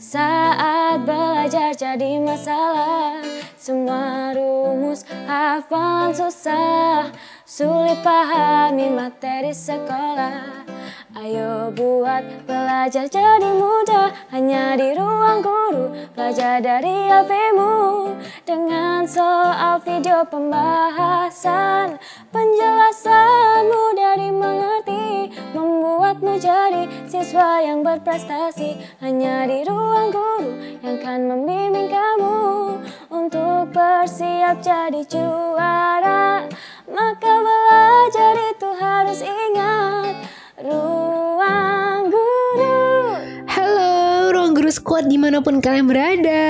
Saat belajar jadi masalah Semua rumus hafalan susah. Sulit pahami materi sekolah Ayo buat belajar jadi mudah Hanya di ruang guru Belajar dari HPmu Dengan soal video pembahasan Penjelasan mudah dimengerti Membuatmu jadi siswa yang berprestasi. Hanya di ruang guru yang akan membimbing kamu. Untuk bersiap jadi juara Maka belajar itu harus ingat Ruang Guru Halo, ruang guru squad di mana pun kalian berada.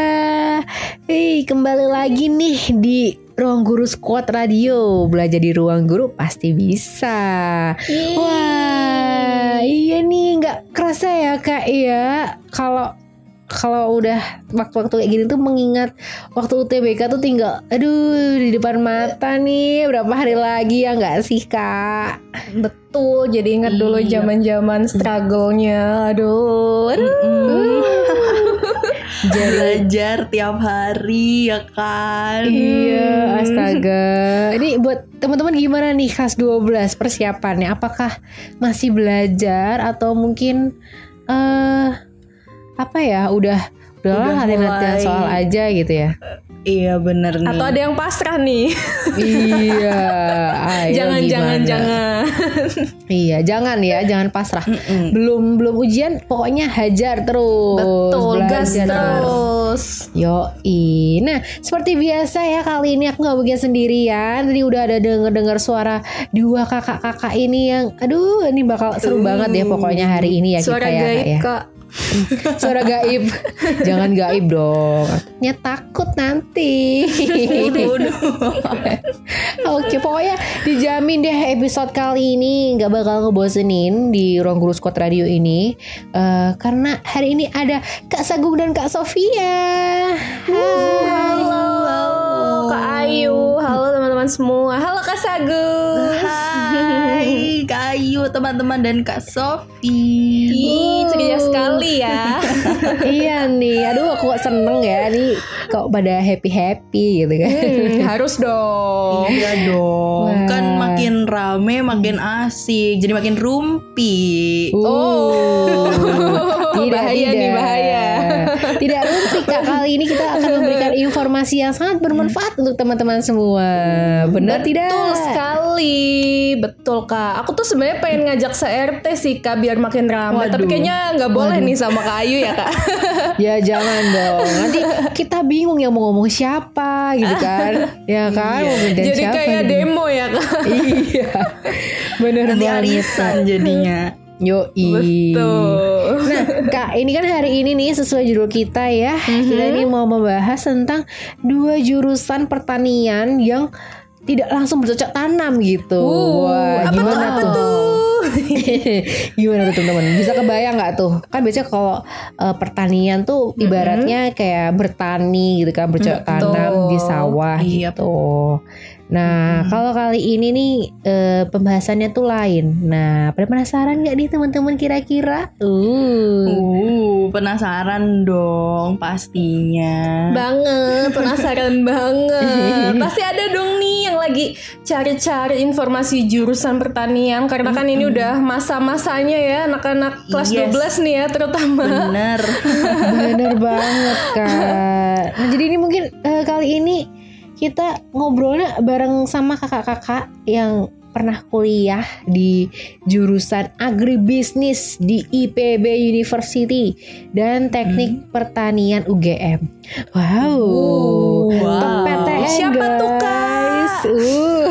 Hei, kembali lagi nih di ruang guru squad radio. Belajar di ruang guru pasti bisa. Wah, iya nih, nggak kerasa ya kak ya. Kalau kalau udah waktu-waktu kayak gini tuh mengingat waktu UTBK tuh tinggal aduh di depan mata nih berapa hari lagi ya nggak sih kak Betul, jadi ingat dulu Iya. zaman-zaman struggle-nya. Aduh, aduh. belajar tiap hari ya kan Iya, astaga. Ini buat teman-teman gimana nih kelas 12 persiapannya? Apakah masih belajar atau mungkin eh apa ya, udah udahlah Udah latihan-latihan mulai. soal aja gitu ya. iya bener nih Atau ada yang pasrah nih. iya. Ayo jangan, jangan, gimana? jangan. Iya, jangan ya, jangan pasrah. Mm-mm. Belum belum ujian, pokoknya hajar terus. Betul, gas terus. Yoi. Nah, seperti biasa ya kali ini aku nggak bikin sendirian. Tadi udah ada denger-dengar suara dua kakak-kakak ini yang, aduh, ini bakal seru banget ya pokoknya hari ini ya Suara kita ya, Kak, gaib, ya. Kak. Suara gaib. Jangan gaib dong. Ya takut nanti. Oke, pokoknya dijamin deh episode kali ini nggak bakal ngebosenin di ruang guru squad radio ini Eh, karena hari ini ada Kak Sagung dan Kak Sofia. Hai. Halo, Kak Ayu. Halo teman-teman semua. Halo Kak Sagung. Hai Kak Ayu teman-teman dan Kak Sofi Ih, ceria sekali ya. iya nih, aduh aku kok seneng ya nih kok pada happy happy gitu kan. Hmm, harus dong. Iya dong Wah. Kan makin rame makin asik Jadi makin rumpi Oh, bahaya nih, bahaya. Tidak rumpi kak kali ini kita akan memberikan informasi yang sangat bermanfaat untuk teman-teman semua. Benar tidak? Betul sekali, betul kak. Aku tuh sebenarnya pengen ngajak se-RT sih kak biar makin ramai. Tapi Waduh. kayaknya nggak boleh nih sama Kak Ayu ya kak. Ya jangan dong. Nanti kita bingung yang mau ngomong siapa gitu kan? Ya kan? Mau gantian Jadi siapa kayak gitu. demo ya kak. Iya. Bener Nanti banget. arisan jadinya Yoi. Betul. Nah, Kak, ini kan hari ini nih sesuai judul kita ya. Kita ini mau membahas tentang dua jurusan pertanian yang tidak langsung bercocok tanam gitu. Wah, apa gimana tuh, apa tuh? tuh? gimana tuh teman-teman? Bisa kebayang nggak tuh? Kan biasanya kalau eh, pertanian tuh ibaratnya kayak bertani gitu kan, bercocok tanam di sawah Iya. gitu. Nah, kalau kali ini nih eh, pembahasannya tuh lain. Nah, pada penasaran nggak nih teman-teman kira-kira? Uh. Uh, penasaran dong pastinya banget, penasaran banget. Pasti ada dong nih yang lagi cari-cari informasi jurusan pertanian karena kan ini udah masa-masanya ya anak-anak kelas Yes. 12 nih ya terutama. Bener Bener banget kak. Nah jadi ini mungkin eh, kali ini kita ngobrolnya bareng sama kakak-kakak yang pernah kuliah di jurusan agribisnis di IPB University dan teknik pertanian UGM. Wow. Wow. Top PTN, Siapa tuh, guys. Uh.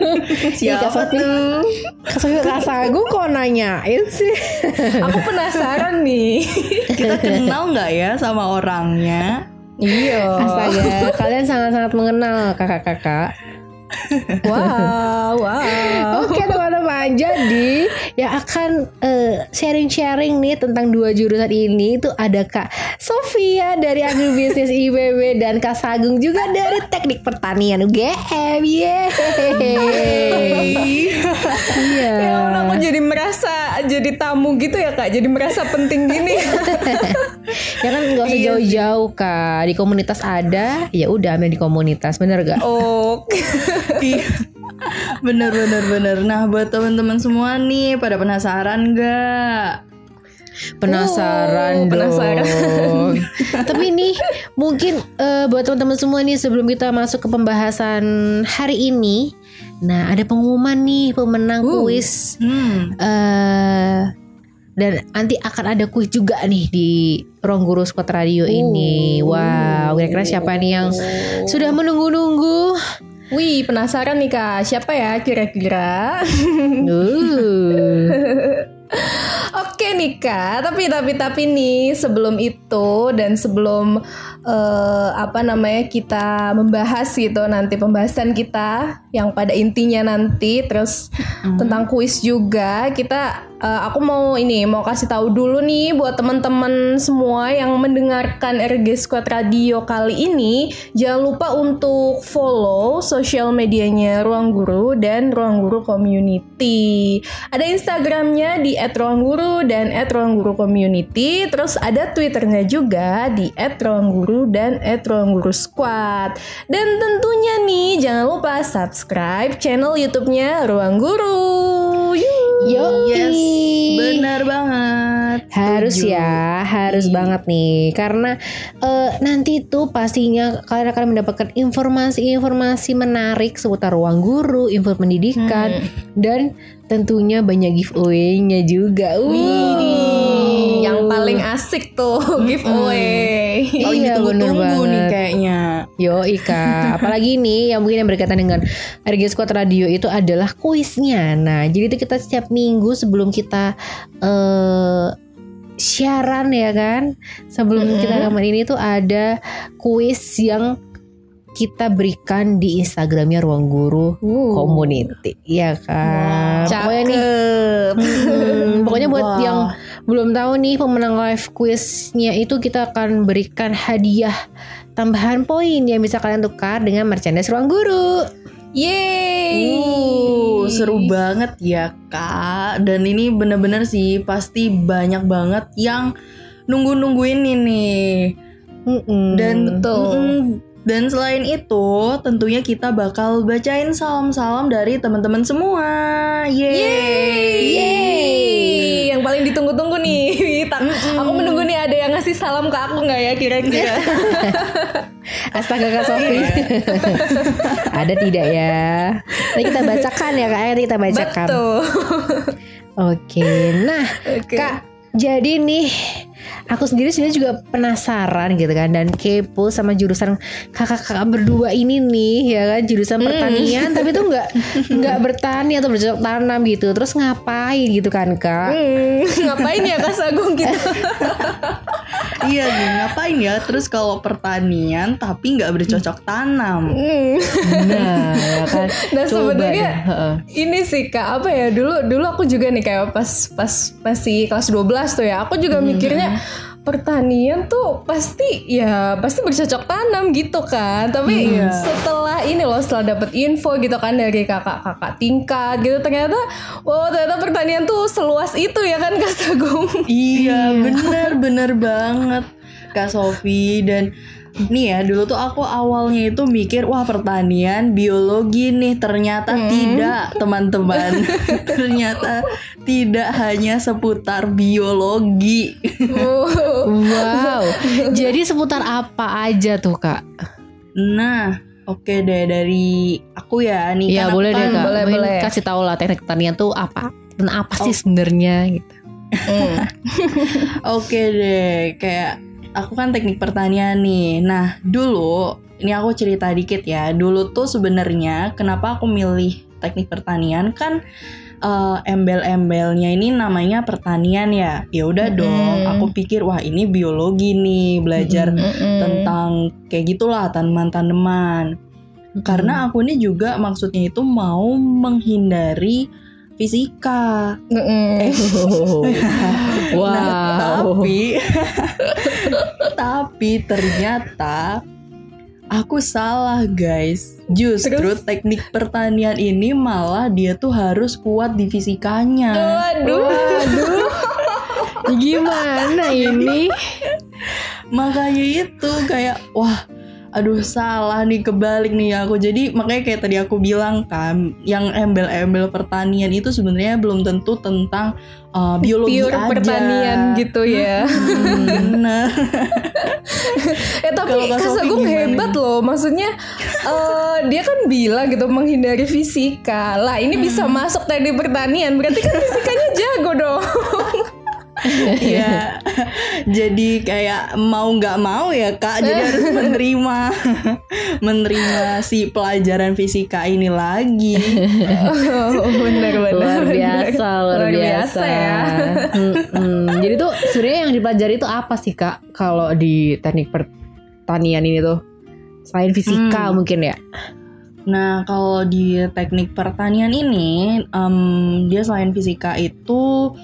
Siapa Kak Sofi. tuh? Kak Sofi Kak Sagung kok nanyain sih? Aku penasaran nih. Kita kenal nggak ya sama orangnya? Iya. Astaga, kalian sangat-sangat mengenal kakak-kakak. Wow, wow. Oke teman-teman, jadi yang akan eh, sharing-sharing nih tentang dua jurusan ini itu ada Kak Sofia dari agribisnis IBB dan Kak Sagung juga dari teknik pertanian UGM. Yeay. Iya. Ya aku jadi merasa jadi tamu gitu ya kak, jadi merasa penting gini. ya kan nggak usah jauh-jauh kak di komunitas ada ya udah ambil di komunitas bener gak oh, Iya. bener bener bener. Nah buat teman-teman semua nih pada penasaran gak? penasaran Oh, penasaran. dong tapi ini mungkin eh, buat teman-teman semua nih sebelum kita masuk ke pembahasan hari ini nah ada pengumuman nih pemenang kuis Hmm. eh dan nanti akan ada kuis juga nih di Ruang Guru Squad Radio ini. Wow, kira-kira siapa nih yang sudah menunggu-nunggu? Wih penasaran nih kak, siapa ya kira-kira? Uh. Oke nih kak, tapi tapi tapi nih sebelum itu dan sebelum eh, apa namanya kita membahas gitu nanti pembahasan kita yang pada intinya nanti terus tentang kuis juga kita eh, aku mau ini mau kasih tahu dulu nih buat teman-teman semua yang mendengarkan RG Squad Radio kali ini jangan lupa untuk follow sosial medianya Ruang Guru dan Ruang Guru Community. Ada Instagramnya di @ruangguru dan @ruangguru community. Terus ada Twitternya juga di @ruangguru dan @ruangguru squad. Dan tentunya nih jangan lupa subscribe channel YouTube-nya Ruang Guru. Yo, Yes, benar banget. Harus Setuju. ya, harus banget nih karena eh, nanti tuh pastinya kalian akan mendapatkan informasi-informasi menarik seputar ruang guru, info pendidikan dan tentunya banyak giveaway-nya juga. Uh. Widih, yang paling asik tuh giveaway. Paling Iya, bener ditunggu-tunggu nih banget. kayaknya. Yo Ika, apalagi nih yang mungkin yang berkaitan dengan RG Squad Radio itu adalah kuisnya. Nah, jadi itu kita setiap minggu sebelum kita eh siaran ya kan, sebelum kita rekaman ini tuh ada kuis yang kita berikan di Instagramnya Ruang Guru Community, ya kan. Pokoknya nih, hmm, pokoknya buat Wah. yang belum tahu nih pemenang live quiznya itu kita akan berikan hadiah tambahan poin yang bisa kalian tukar dengan merchandise ruang guru. Yeay. Uh, seru banget ya kak. Dan ini bener-bener sih pasti banyak banget yang nunggu-nungguin ini. Mm-mm. Dan betul. Mm-mm. Dan selain itu, tentunya kita bakal bacain salam-salam dari teman-teman semua. Yeay. Yeay. Yang paling ditunggu-tunggu nih. Tak- Aku menunggu nih ada yang ngasih salam ke aku nggak ya kira-kira? Astaga Kak Sofi. Ada tidak ya? Nanti kita bacakan ya Kak, nanti kita bacakan. Betul. Oke. Nah, Oke. Kak, jadi nih aku sendiri sebenarnya juga penasaran gitu kan dan kepo sama jurusan kakak-kakak berdua ini nih ya kan? Jurusan pertanian tapi tuh nggak nggak bertani atau bercocok tanam gitu. Terus ngapain gitu kan kak? Hmm, ngapain ya Kak Sagung kita? Iya nih, ngapain ya? Terus kalau pertanian tapi nggak bercocok tanam. Hmm. nah ya kan? Nah Coba sebenarnya ini sih kak apa ya? Dulu dulu aku juga nih kayak pas pas masih kelas 12 tuh ya aku juga mikirnya pertanian tuh pasti ya pasti bercocok tanam gitu kan. Tapi setelah ini loh setelah dapet info gitu kan dari kakak-kakak tingkat gitu ternyata wow ternyata pertanian tuh seluas itu ya kan kak Sagung Iya, bener bener banget Kak Sofi. Dan nih ya dulu tuh aku awalnya itu mikir wah pertanian biologi nih. Ternyata tidak teman-teman. Ternyata tidak hanya seputar biologi. Wow. Jadi seputar apa aja tuh kak? Nah oke deh dari aku ya. Nih ya kan boleh deh kak. Boleh, boleh. kasih tahu lah teknik pertanian tuh apa dan apa sih sebenarnya gitu. Oke deh, kayak aku kan teknik pertanian nih. Nah, dulu ini aku cerita dikit ya. Dulu tuh sebenarnya kenapa aku milih teknik pertanian? Kan eh, embel-embelnya ini namanya pertanian ya. Ya udah dong, aku pikir wah ini biologi nih, belajar tentang kayak gitulah tanaman-tanaman. Karena aku ini juga maksudnya itu mau menghindari fisika. Mm-mm. Nah, wow tapi Tapi ternyata aku salah guys. Justru teknik pertanian ini malah dia tuh harus kuat di fisikanya. Waduh. Waduh. Gimana ini? Makanya itu kayak wah aduh salah nih kebalik nih aku jadi makanya kayak tadi aku bilang kan yang embel-embel pertanian itu sebenarnya belum tentu tentang uh, biologi Pure aja. pertanian gitu ya. Hmm, nah Eh tapi Kalau Kak Kak Sofi Sagung gimana hebat loh. Maksudnya eh, dia kan bilang gitu menghindari fisika. Lah ini bisa Hmm. masuk teknik pertanian. Berarti kan fisikanya jago dong. Iya, jadi kayak mau nggak mau ya kak, jadi harus menerima menerima si pelajaran fisika ini lagi. oh, benar benar. Luar biasa, luar, Luar biasa biasa, ya. Mm-mm. Jadi tuh sebenarnya yang dipelajari itu apa sih kak? Kalau di teknik pertanian ini tuh selain fisika Hmm. mungkin ya? Nah kalau di teknik pertanian ini, em, dia selain fisika itu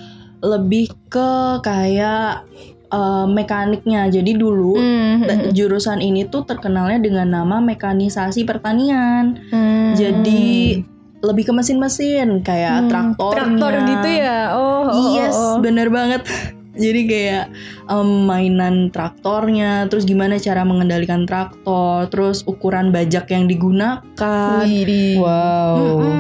lebih ke kayak eh, mekaniknya. Jadi dulu Hmm, te- jurusan ini tuh terkenalnya dengan nama mekanisasi pertanian. hmm. Jadi lebih ke mesin-mesin kayak Hmm, traktornya. traktor gitu ya. Oh, oh, yes, oh, oh. bener banget. Jadi kayak em, mainan traktornya, terus gimana cara mengendalikan traktor, terus ukuran bajak yang digunakan. Widih. Wow. Mm-mm.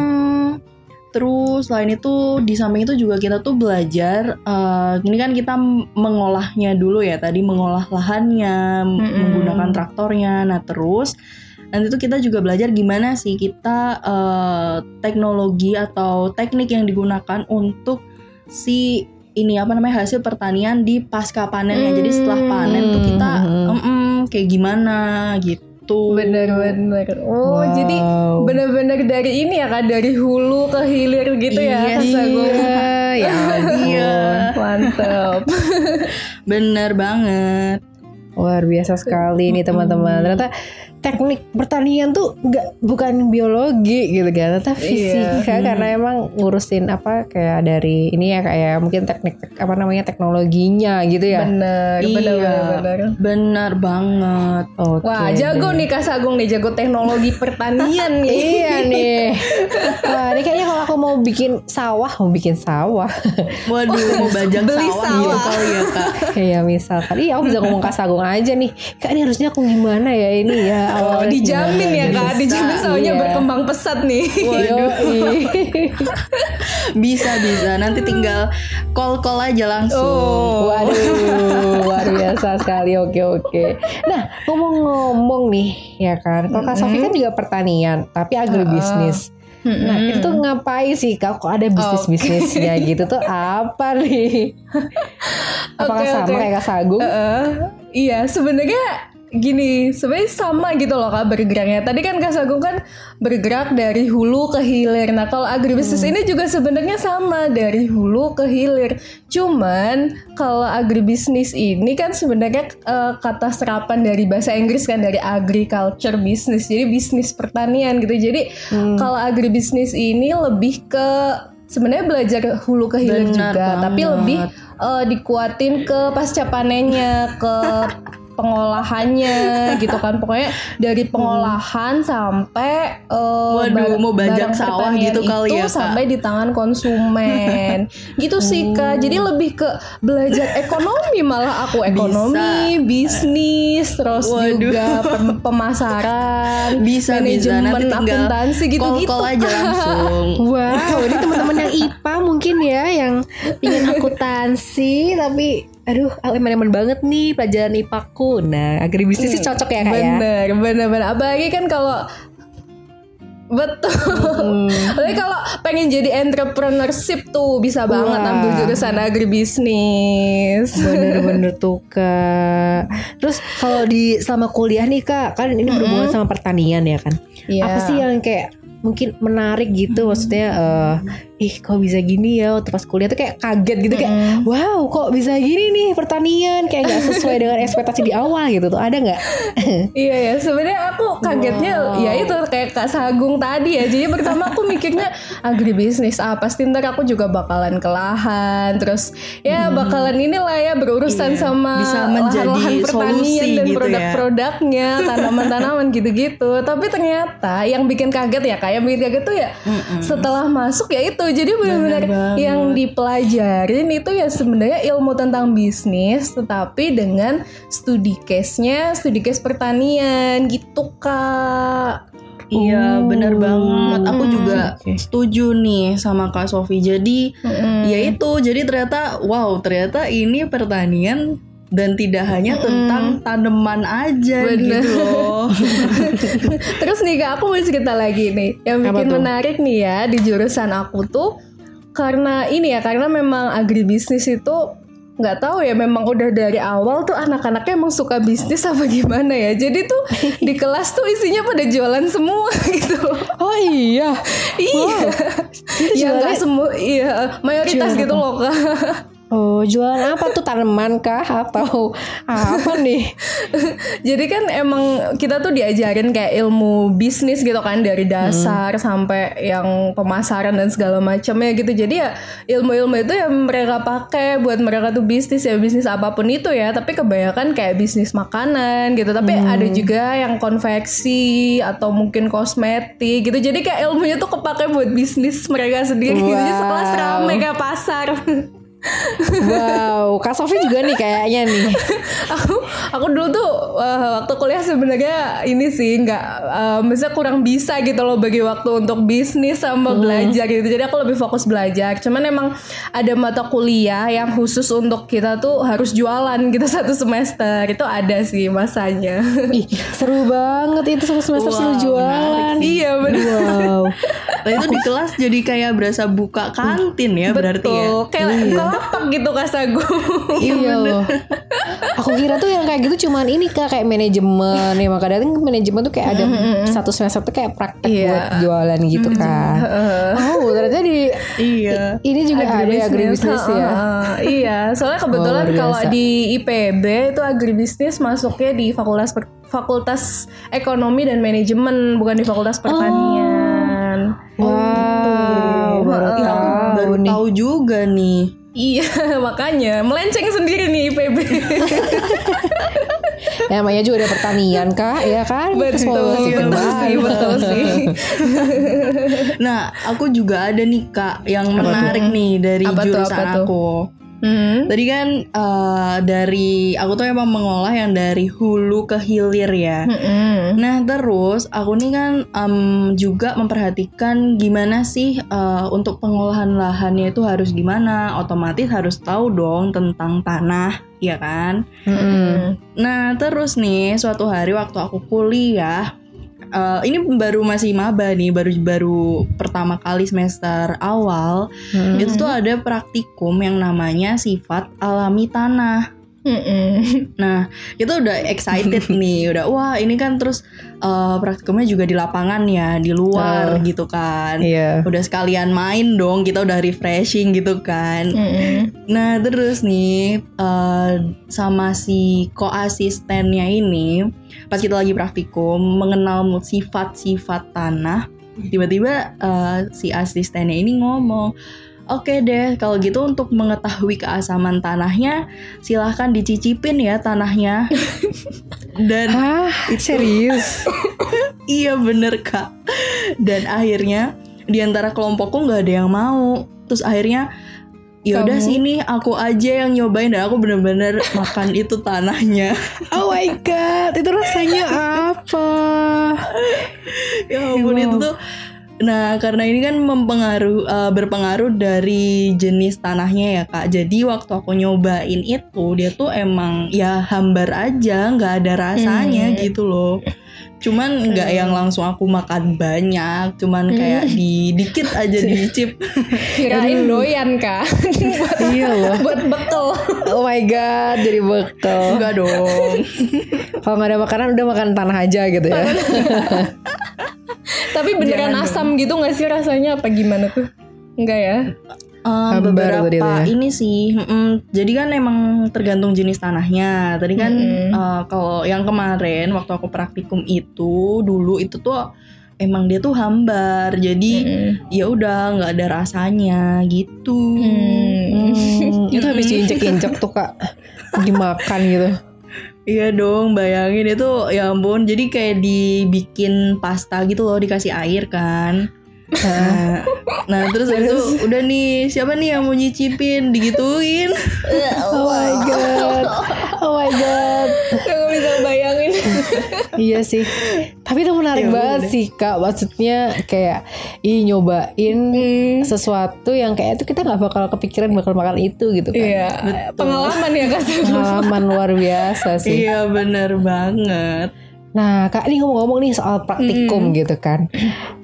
Terus selain itu di samping itu juga kita tuh belajar, eh, ini kan kita mengolahnya dulu ya tadi mengolah lahannya m- Mm-mm. menggunakan traktornya. Nah terus nanti tuh kita juga belajar gimana sih kita eh, teknologi atau teknik yang digunakan untuk si ini apa namanya hasil pertanian di pasca panennya. Jadi setelah panen tuh kita Hmm. mm-mm, kayak gimana gitu. Bener-bener. Oh, Wow. jadi bener-bener dari ini ya kan dari hulu ke hilir gitu ya Iya. Sagung. Iya, ya ampun. Iya. Mantap. Bener banget. Luar biasa sekali nih teman-teman. Ternyata teknik pertanian tuh nggak bukan biologi gitu kan, ternyata fisika Iya. karena emang ngurusin apa kayak dari ini ya kayak mungkin teknik apa namanya teknologinya gitu ya. Bener, Iya. bener, bener, bener. Bener banget. Oke. Wah, jago nih Kak Sagung nih, jago teknologi pertanian nih. Iya nih. Wah, ini kayaknya kalau aku mau bikin sawah, mau bikin sawah. Waduh, mau bajak Beli sawah, gitu sawah. kali ya kak. Kayak misalkan, iya aku bisa ngomong kasagung aja nih. Kak ini harusnya aku gimana ya ini ya. Oh, awalnya dijamin ya? Kak, dijamin sawahnya Iya. berkembang pesat nih. Yoi. Bisa bisa. Nanti tinggal call call aja langsung. Oh. Waduh, luar biasa sekali. Oke oke. Nah ngomong-ngomong nih, ya kan. Kalau Kak Sofi kan juga pertanian, tapi agribisnis. Nah itu tuh ngapain sih kak? Kok ada bisnis bisnisnya gitu tuh apa nih? Apakah Oke, sama oke. kayak Kak Sagung? Heeh. iya, sebenarnya gini, sebenarnya sama gitu loh Kak bergeraknya. Tadi kan Kak Sagung kan bergerak dari hulu ke hilir. Nah, kalau agribisnis ini juga sebenarnya sama dari hulu ke hilir. Cuman kalau agribisnis ini kan sebenarnya eh, kata serapan dari bahasa Inggris kan dari agriculture business. Jadi bisnis pertanian gitu. Jadi kalau agribisnis ini lebih ke sebenarnya belajar hulu ke hilir Benar juga, tapi banget. lebih eh, dikuatin ke pasca panennya, ke pengolahannya gitu kan. Pokoknya dari pengolahan sampai eh, Waduh, mau bajak sawah gitu kali itu ya, Kak? sampai di tangan konsumen. gitu sih Kak. Jadi lebih ke belajar ekonomi malah aku ekonomi, bisnis, terus Waduh. juga pem- pemasaran, Bisa bisa. manajemen akuntansi call gitu-gitu. call aja langsung. Wow, ini teman-teman yang IPA mungkin ya yang ingin akuntansi tapi aduh elemen-elemen banget nih pelajaran IPAku. Nah, agribisnis sih cocok ya kak ya. Bener, bener, bener. Apalagi kan kalau Betul. Hmm. Apalagi kalau pengen jadi entrepreneurship tuh bisa banget Wah. ambil jurusan agribisnis. Bener-bener tuh kak. Terus kalau di selama kuliah nih kak, kan ini berhubungan sama pertanian ya kan. Iya. Apa sih yang kayak mungkin menarik gitu maksudnya eh, ih kok bisa gini ya? Waktu pas kuliah tuh kayak kaget gitu kayak wow kok bisa gini nih pertanian? Kayak nggak sesuai dengan ekspektasi di awal gitu tuh. Ada nggak? Iya ya, sebenarnya aku kagetnya ya itu kayak Kak Sagung tadi ya. Jadi pertama aku mikirnya agribisnis ah pasti ntar aku juga bakalan ke lahan, terus ya bakalan inilah ya berurusan Iya, sama bisa menjadi lahan-lahan pertanian solusi dan gitu ya. produk-produknya, tanaman-tanaman gitu-gitu. Tapi ternyata yang bikin kaget ya kayak bikin kaget tuh ya setelah masuk ya itu. Jadi benar-benar yang dipelajarin itu ya sebenarnya ilmu tentang bisnis tetapi dengan studi case-nya studi case pertanian gitu kak Iya, benar banget. Aku Hmm, juga oke. setuju nih sama Kak Sofi. Jadi, Mm-mm. ya itu. Jadi ternyata, wow, ternyata ini pertanian dan tidak hanya tentang tanaman aja Bener. gitu loh. terus nih kak aku mau cerita lagi nih yang bikin tuh? menarik nih ya di jurusan aku tuh karena ini ya karena memang agribisnis itu nggak tahu ya memang udah dari awal tuh anak-anaknya emang suka bisnis apa gimana ya jadi tuh di kelas tuh isinya pada jualan semua gitu oh iya Iya. Itu ya nggak semua iya mayoritas Jualan gitu loh kak. Oh jualan apa tuh tanaman kah atau apa nih Jadi kan emang kita tuh diajarin kayak ilmu bisnis gitu kan dari dasar sampai yang pemasaran dan segala macamnya gitu. Jadi ya ilmu-ilmu itu yang mereka pakai buat mereka tuh bisnis ya bisnis apa pun itu ya. Tapi kebanyakan kayak bisnis makanan gitu. Tapi ada juga yang konveksi atau mungkin kosmetik gitu. Jadi kayak ilmunya tuh kepake buat bisnis mereka sendiri gitu. Jadi sekelas Wow. rame kayak pasar. wow kak Sofi juga nih kayaknya nih. Aku aku dulu tuh uh, waktu kuliah sebenarnya ini sih nggak uh, misalnya kurang bisa gitu loh bagi waktu untuk bisnis sama belajar gitu. Jadi aku lebih fokus belajar. Cuman emang ada mata kuliah yang khusus untuk kita tuh harus jualan gitu satu semester. Itu ada sih masanya. Ih, seru banget itu satu semester seru Wow, jualan. iya benar wow. Nah, itu di kelas jadi kayak berasa buka kantin ya berarti ya. betul. Kayak lapak gitu kasagu iya loh. Aku kira tuh yang kayak gitu cuman ini kak kayak manajemen. Ya maka kadang manajemen tuh kayak ada satu semester tuh kayak praktek Iya. buat jualan gitu kan oh ternyata di Iya. ini juga ada ya agribisnis ya. Iya, soalnya kebetulan Oh, kalau di IPB itu agribisnis masuknya di fakultas fakultas ekonomi dan manajemen, bukan di fakultas pertanian. wow baru Heeh. Tahu nih tahu juga nih. Iya, makanya melenceng sendiri nih IPB. namanya juga ada pertanian kak ya kan betul, sih betul sih, betul sih. Nah, aku juga ada nih Kak yang Apa tuh? menarik nih dari Apa tuh, jurusan apa tuh? Hmm. Tadi kan eh, dari aku tuh emang mengolah yang dari hulu ke hilir ya. Mm-mm. Nah terus aku nih kan em, juga memperhatikan gimana sih eh, untuk pengolahan lahannya itu harus gimana. Otomatis harus tahu dong tentang tanah, ya kan? Mm-mm. Nah terus nih suatu hari waktu aku kuliah, eh, ini baru masih maba nih, baru baru pertama kali semester awal. Mm-mm. Itu tuh ada praktikum yang namanya sifat alami tanah. Mm-mm. Nah, kita udah excited nih, udah wah ini kan terus eh, praktikumnya juga di lapangan ya, di luar Oh. gitu kan. iya Udah sekalian main dong, kita udah refreshing gitu kan. Mm-mm. Nah, terus nih eh, sama si koasistennya ini, pas kita lagi praktikum mengenal sifat-sifat tanah, tiba-tiba eh, si asistennya ini ngomong, Oke deh, kalau gitu untuk mengetahui keasaman tanahnya, silahkan dicicipin ya tanahnya. Dan Hah serius iya bener kak. Dan akhirnya di antara kelompokku nggak ada yang mau. Terus akhirnya yaudah Kamu? sini aku aja yang nyobain dan aku bener-bener makan itu tanahnya. Oh my god, itu rasanya apa? ya ampun Wow. itu tuh. Nah karena ini kan mempengaruh eh, berpengaruh dari jenis tanahnya ya kak. Jadi waktu aku nyobain itu dia tuh emang ya hambar aja, nggak ada rasanya Hmm. gitu loh. Cuman nggak yang langsung aku makan banyak, cuman kayak di dikit aja dicip. Kirain doyan kak, buat, Iya loh. buat bekel. Oh my god, jadi bekal. Enggak dong. Kalau nggak ada makanan udah makan tanah aja gitu ya. Tapi beneran Jangan asam gitu gak sih rasanya apa gimana tuh? Enggak ya? Hambar beberapa ya? ini sih, mm-mm. jadi kan emang tergantung jenis tanahnya. Tadi kan Mm-mm. eh, kalau yang kemarin waktu aku praktikum itu dulu itu tuh emang dia tuh hambar, jadi Mm-mm. ya udah nggak ada rasanya gitu. Hmm. Hmm, itu habis diinjek-injek tuh kak dimakan gitu. Iya dong, bayangin itu ya ampun. Jadi kayak dibikin pasta gitu loh, dikasih air kan. Nah, nah terus habis itu udah nih siapa nih yang mau nyicipin digituin. Oh my god, oh my god. Gak bisa bayangin. iya sih. Tapi itu menarik Ya banget udah. sih kak. Maksudnya kayak ih nyobain Hmm. sesuatu yang kayak itu kita nggak bakal kepikiran bakal makan itu gitu kan. Iya, pengalaman ya kak. Pengalaman luar biasa sih. Iya bener banget. Nah, Kak ini ngomong-ngomong nih soal praktikum gitu kan.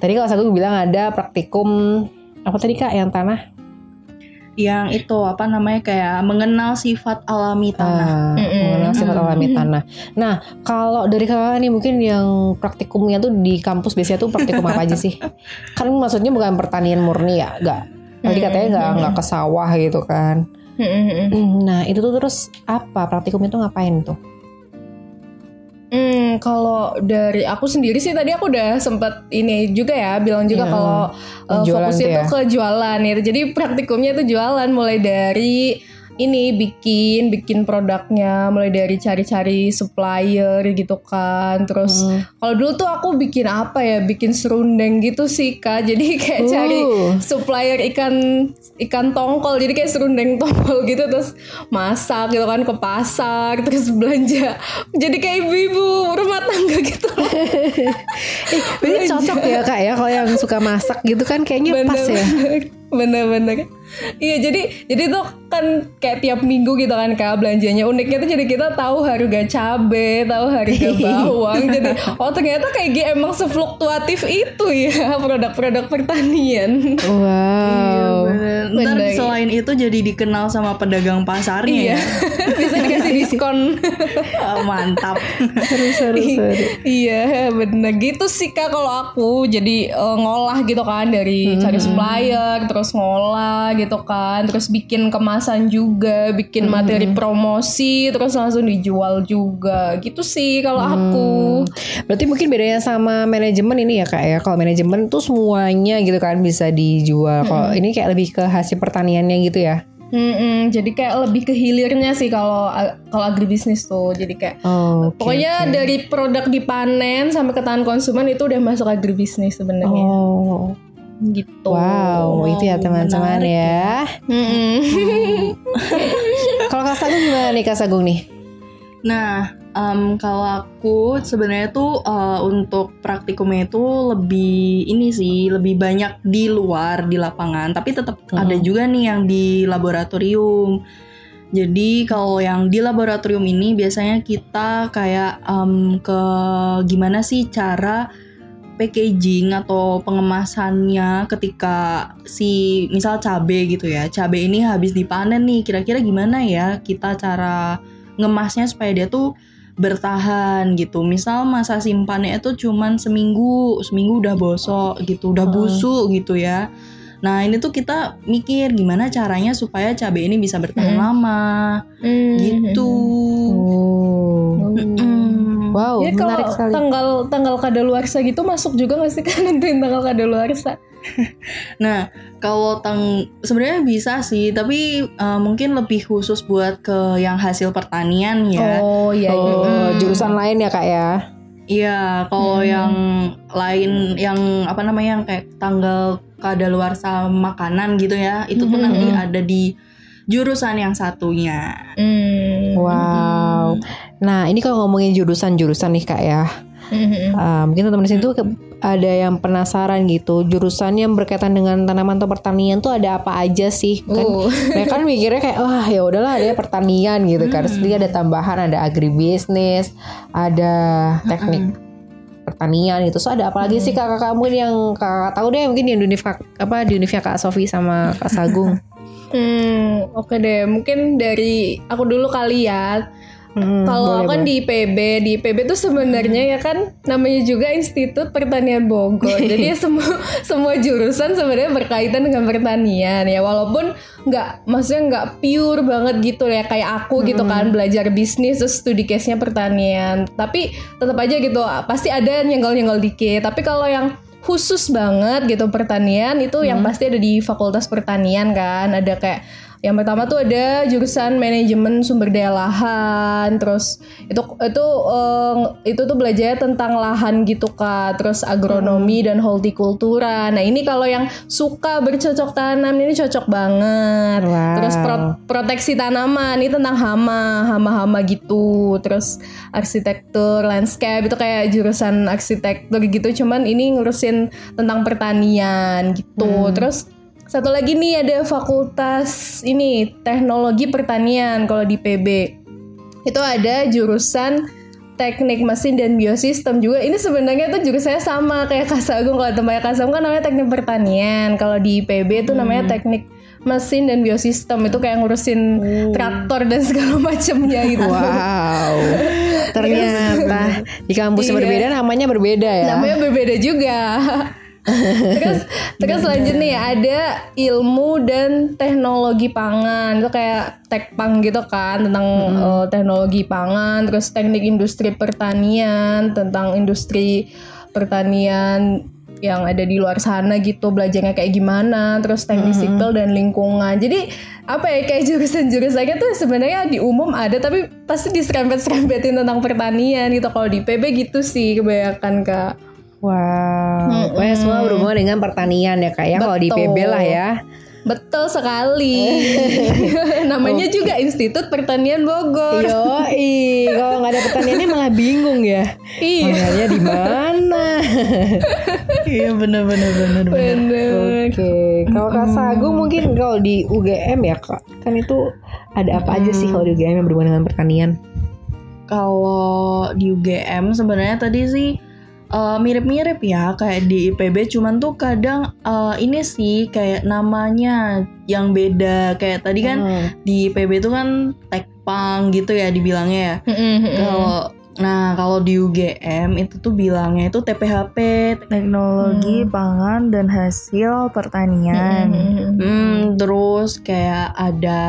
Tadi kalau Sagung bilang ada praktikum apa tadi Kak yang tanah? Yang itu apa namanya kayak mengenal sifat alami tanah. Ah, Mm-mm. mengenal sifat Mm. alami tanah. Nah, kalau dari Kakak nih mungkin yang praktikumnya tuh di kampus biasanya tuh praktikum apa aja sih? Kan maksudnya bukan pertanian murni ya, enggak. Tadi katanya nggak nggak ke sawah gitu kan. Nah, itu tuh terus apa? Praktikum itu ngapain tuh? Hmm, kalau dari aku sendiri sih tadi aku udah sempet ini juga ya bilang juga Iya. kalau uh, fokusnya tuh ya. ke jualan gitu. Jadi praktikumnya itu jualan mulai dari ini bikin bikin produknya mulai dari cari-cari supplier gitu kan. Terus Hmm. kalau dulu tuh aku bikin apa ya? Bikin serundeng gitu sih Kak. Jadi kayak cari Uh. supplier ikan ikan tongkol jadi kayak serundeng tongkol gitu terus masak gitu kan ke pasar terus belanja jadi kayak ibu-ibu rumah tangga gitu Eh, berarti cocok ya Kak ya kalau yang suka masak gitu kan kayaknya pas ya. Bener-bener. Iya jadi jadi tuh kan kayak tiap minggu gitu kan kak belanjanya. Uniknya tuh jadi kita tahu harga cabe tahu harga bawang. Jadi oh ternyata kayak gitu emang sefluktuatif itu ya produk-produk pertanian. Wow. Bener. Ntar selain itu jadi dikenal sama pedagang pasarnya iya ya. bisa dikasih diskon Ah, Mantap. Seru seru seru. iya bener gitu sih kak kalau aku jadi eh, ngolah gitu kan dari cari supplier terus ngolah gitu kan terus bikin kemasan juga bikin materi promosi terus langsung dijual juga gitu sih kalau aku Berarti mungkin bedanya sama manajemen ini ya kak ya. Kalau manajemen tuh semuanya gitu kan bisa dijual. Kalau ini kayak lebih ke hasil pertaniannya gitu ya. Mm-mm, jadi kayak lebih ke hilirnya sih kalau kalau agribisnis tuh jadi kayak Oh, oke, pokoknya oke. dari produk dipanen sampai ke tangan konsumen itu udah masuk agribisnis sebenarnya Oh, gitu wow, itu ya teman-teman ya. Mm-mm. Kalau Kak Sagung gimana nih Kak Sagung nih? Nah, em, kalau aku sebenarnya tuh eh, untuk praktikumnya itu lebih ini sih, lebih banyak di luar di lapangan, tapi tetap Hmm. ada juga nih yang di laboratorium. Jadi kalau yang di laboratorium ini biasanya kita kayak em, ke gimana sih cara packaging atau pengemasannya ketika si misal cabe gitu ya cabe ini habis dipanen nih kira-kira gimana ya kita cara ngemasnya supaya dia tuh bertahan gitu misal masa simpannya itu cuman seminggu seminggu udah bosok gitu udah Hmm. busuk gitu ya nah ini tuh kita mikir gimana caranya supaya cabe ini bisa bertahan Hmm. lama Mm. gitu Oh, wow, Ya kalau menarik sekali. tanggal tanggal kadaluarsa gitu masuk juga nggak sih kan nentuin tanggal kadaluarsa? Nah, kalau tang sebenarnya bisa sih, tapi uh, mungkin lebih khusus buat ke yang hasil pertanian ya. Oh iya iya. Oh, Mm. jurusan lain ya Kak ya. Iya, kalau Hmm. yang lain yang apa namanya yang kayak tanggal kadaluarsa makanan gitu ya, itu tuh Mhm. nanti ada di jurusan yang satunya. Mm. Wow. Nah, ini kalau ngomongin jurusan-jurusan nih Kak ya. Ah, mungkin teman-teman di sini tuh ke- ada yang penasaran gitu. Jurusan yang berkaitan dengan tanaman atau pertanian tuh ada apa aja sih? Kan Uh. mereka kan mikirnya kayak wah ya udahlah ada pertanian gitu kan. Terus dia ada tambahan ada agribisnis, ada teknik pertanian itu. So ada apa lagi sih kakak kamu yang kakak tahu deh mungkin di univ Kak- apa di univnya Kak Sofi sama Kak Sagung. Hmm, oke deh. Mungkin dari aku dulu kali ya. Hmm, Kalau boleh, kan boleh. di IPB, di IPB tuh sebenarnya ya kan namanya juga Institut Pertanian Bogor. Jadi ya semua semua jurusan sebenarnya berkaitan dengan pertanian ya. Walaupun nggak maksudnya nggak pure banget gitu ya kayak aku gitu kan belajar bisnis terus studi case-nya pertanian. Tapi tetap aja gitu pasti ada nyenggol-nyenggol dikit. Tapi kalau yang khusus banget gitu pertanian itu yang pasti ada di Fakultas Pertanian kan. Ada kayak yang pertama tuh ada jurusan manajemen sumber daya lahan, terus itu itu eh, itu tuh belajar tentang lahan gitu kak, terus agronomi dan hortikultura. Nah ini kalau yang suka bercocok tanam ini cocok banget. Wow. Terus pro- proteksi tanaman ini tentang hama, hama-hama gitu. Terus arsitektur, landscape itu kayak jurusan arsitektur gitu. Cuman ini ngurusin tentang pertanian gitu. Terus satu lagi nih ada fakultas ini teknologi pertanian kalau di PB. Itu ada jurusan teknik mesin dan biosistem juga. Ini sebenarnya tuh jurusannya sama kayak Kasagung kalau tempatnya Kasagung kan namanya teknik pertanian. Kalau di PB itu namanya teknik mesin dan biosistem itu kayak ngurusin traktor dan segala macamnya gitu. Wow. Ternyata di kampus Iya. berbeda namanya berbeda ya. namanya berbeda juga. Terus terus selanjutnya ya ada ilmu dan teknologi pangan. Itu kayak tekpang gitu kan tentang eh, teknologi pangan terus teknik industri pertanian tentang industri pertanian yang ada di luar sana gitu belajarnya kayak gimana terus teknik sipil dan lingkungan. Jadi apa ya kayak jurusan-jurusannya tuh sebenarnya di umum ada tapi pasti diserempet-serempetin tentang pertanian gitu. Kalau di PB gitu sih kebanyakan kak Wow. Pokoknya semua berhubungan dengan pertanian ya kak ya. Kalau di. PB lah ya. Betul sekali. Namanya juga Institut Pertanian Bogor. Yoi, kalau nggak ada pertaniannya malah bingung ya. Iya, di mana? Iya bener bener bener. bener. Oke, kalau Kak Sagung mungkin kalau di UGM ya Kak, kan itu ada apa aja sih kalau di UGM yang berhubungan dengan pertanian? Kalau di UGM sebenarnya tadi sih eh, mirip-mirip ya kayak di IPB cuman tuh kadang eh, ini sih kayak namanya yang beda kayak tadi kan Hmm. di IPB itu kan tekpang gitu ya dibilangnya ya. Kalau nah kalau di UGM itu tuh bilangnya itu TPHP. teknologi pangan dan hasil pertanian. Hmm, terus kayak ada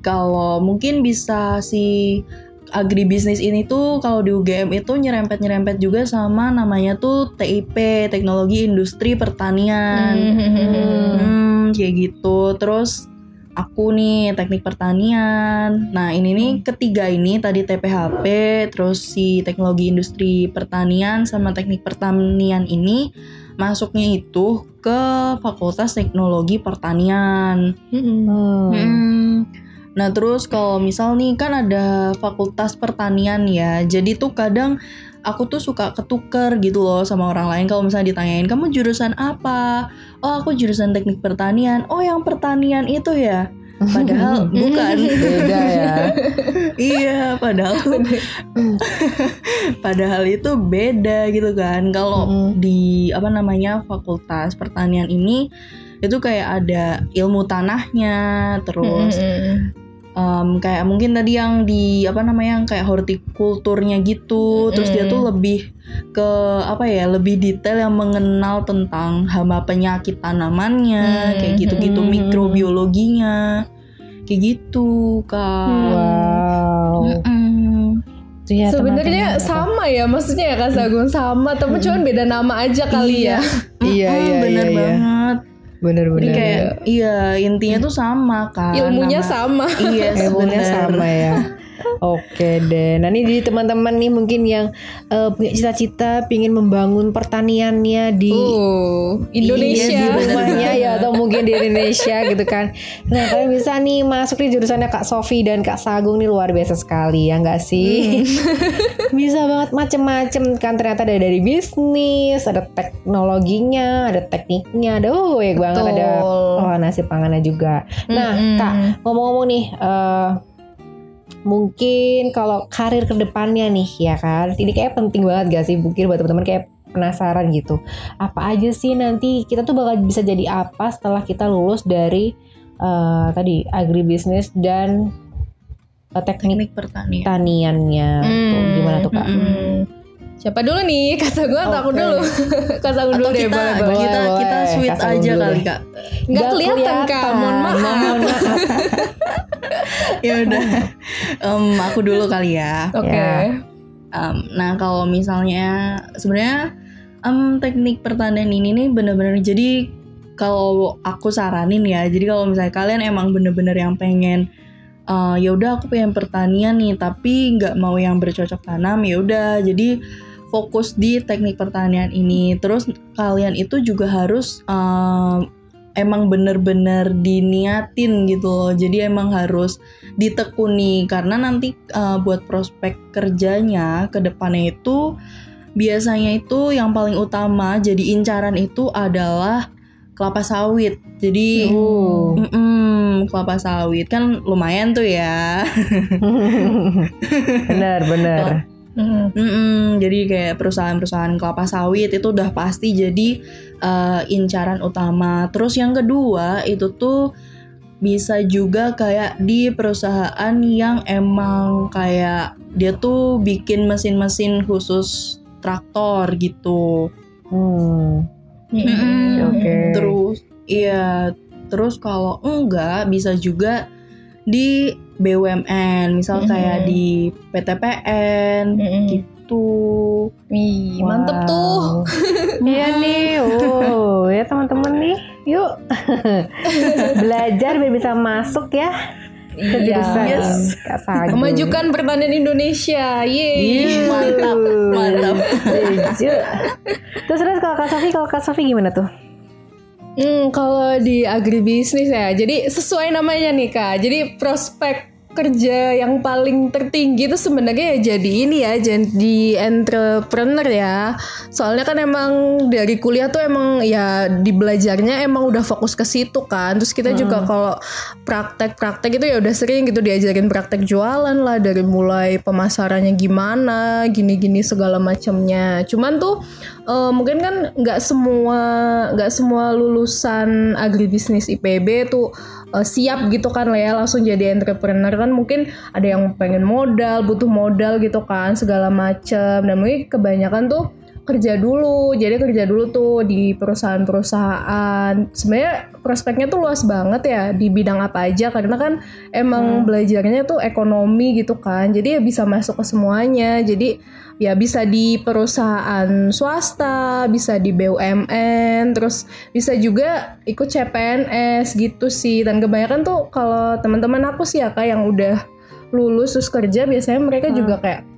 kalau mungkin bisa si agribisnis ini tuh kalau di UGM itu nyerempet-nyerempet juga sama namanya tuh TIP, Teknologi Industri Pertanian. Hmm, kayak gitu. Terus aku nih teknik pertanian. Nah, ini nih ketiga ini tadi TPHP, terus si teknologi industri pertanian sama teknik pertanian ini masuknya itu ke Fakultas Teknologi Pertanian. Hmm. Hmm. Nah, terus kalau misal nih kan ada Fakultas Pertanian ya. Jadi tuh kadang aku tuh suka ketuker gitu loh sama orang lain kalau misalnya ditanyain kamu jurusan apa? Oh, aku jurusan Teknik Pertanian. Oh, yang pertanian itu ya. Padahal bukan. Beda ya. iya, padahal padahal itu beda gitu kan. Kalau Mm-mm. di apa namanya Fakultas Pertanian ini itu kayak ada ilmu tanahnya, terus em, kayak mungkin tadi yang di apa namanya yang kayak hortikulturnya gitu. Terus dia tuh lebih ke apa ya lebih detail yang mengenal tentang hama penyakit tanamannya kayak gitu-gitu mikrobiologinya kayak gitu kak. Wow. Tuh ya, Sebenarnya sama ya, maksudnya ya Kak Sagung sama, tapi cuman beda nama aja kali ya. Iya, Mm-mm, iya, bener iya, iya. Banget Bener jadi bener. kayak iya intinya tuh sama kan Ilmunya Nama- sama. iya Ilmunya sama ya. Oke deh. Nah ini jadi teman-teman nih mungkin yang eh, punya cita-cita pingin membangun pertaniannya di Oh, Indonesia. Iya, di rumahnya ya atau mungkin di Indonesia gitu kan. Nah kalian bisa nih masuk di jurusannya Kak Sofi dan Kak Sagung nih luar biasa sekali ya nggak sih? bisa banget macem-macem kan ternyata ada dari bisnis, ada teknologinya, ada tekniknya, ada oh banyak banget ada oh nasi pangannya juga. Nah Mm-mm. Kak ngomong-ngomong nih. eh mungkin kalau karir ke depannya nih ya kan ini kayak penting banget gak sih mungkin buat teman-teman kayak penasaran gitu apa aja sih nanti kita tuh bakal bisa jadi apa setelah kita lulus dari eh, tadi agribisnis dan eh, teknik teknik pertanian. pertaniannya tuh Hmm, gimana tuh kak? mm-mm. Siapa dulu nih? Kata gue atau aku Oke. dulu? Kata aku dulu Atau deh, kita boleh, boleh. kita Boleh, kita sweet Kasih aja kali deh. kak. Nggak kelihatan, Kak. Mohon maaf. Mohon maaf. ya udah, Em, aku dulu kali ya. Oke. Ya. Em, nah kalau misalnya sebenarnya em, teknik pertanian ini nih bener-bener jadi kalau aku saranin ya, jadi kalau misalnya kalian emang bener-bener yang pengen eh, ya udah aku pengen pertanian nih, tapi nggak mau yang bercocok tanam ya udah jadi fokus di teknik pertanian ini. Terus kalian itu juga harus em, emang bener-bener diniatin gitu loh. Jadi emang harus ditekuni karena nanti uh, buat prospek kerjanya ke depannya itu biasanya itu yang paling utama jadi incaran itu adalah kelapa sawit. Jadi Uh. mm-mm, kelapa sawit kan lumayan tuh ya. bener bener. Mm. Mm-mm, jadi kayak perusahaan-perusahaan kelapa sawit itu udah pasti jadi uh, incaran utama. Terus yang kedua itu tuh bisa juga kayak di perusahaan yang emang kayak dia tuh bikin mesin-mesin khusus traktor gitu. Hmm. Mm. Oke. Terus iya, terus kalau enggak bisa juga di BUMN, misal kayak Mm-mm. di PTPN Mm-mm. gitu. Ih, mantep tuh. Wow. Iya nih, oh ya teman-teman nih, yuk belajar biar bisa masuk ya ke Iya. jurusan Yes. Kak. Memajukan pertanian Indonesia. Yeay. Mantap, mantap. Setuju. Terus terus kalau Kak Sofi, kalau Kak Sofi gimana tuh? Hmm, kalau di agribisnis ya, jadi sesuai namanya nih kak. Jadi prospek kerja yang paling tertinggi itu sebenarnya ya jadi ini ya, jadi entrepreneur ya. Soalnya kan emang dari kuliah tuh emang ya di belajarnya emang udah fokus ke situ kan. Terus kita juga kalau praktek-praktek itu ya udah sering gitu diajarin praktek jualan lah dari mulai pemasarannya gimana, gini-gini segala macamnya. Cuman tuh eh, mungkin kan nggak semua nggak semua lulusan agribisnis IPB tuh eh, siap gitu kan lah ya langsung jadi entrepreneur kan mungkin ada yang pengen modal butuh modal gitu kan segala macam dan mungkin kebanyakan tuh kerja dulu. Jadi kerja dulu tuh di perusahaan-perusahaan. Sebenarnya prospeknya tuh luas banget ya di bidang apa aja. Karena kan emang belajarnya tuh ekonomi gitu kan. Jadi ya bisa masuk ke semuanya. Jadi ya bisa di perusahaan swasta bisa di BUMN terus bisa juga ikut CPNS gitu sih. Dan kebanyakan tuh kalau teman-teman aku sih ya kak yang udah lulus terus kerja biasanya mereka juga kayak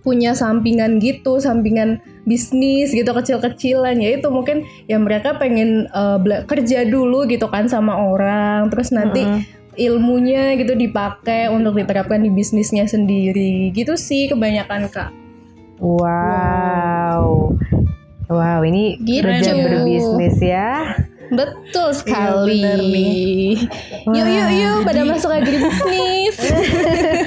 punya sampingan gitu, sampingan bisnis gitu kecil-kecilan ya itu mungkin ya mereka pengen bela- kerja dulu gitu kan sama orang, terus nanti ilmunya gitu dipakai untuk diterapkan di bisnisnya sendiri gitu sih kebanyakan kak. Wow. Wow, ini Gitu. kerja berbisnis ya. Betul sekali. bener nih. Yuk yuk yuk pada masuk agribisnis.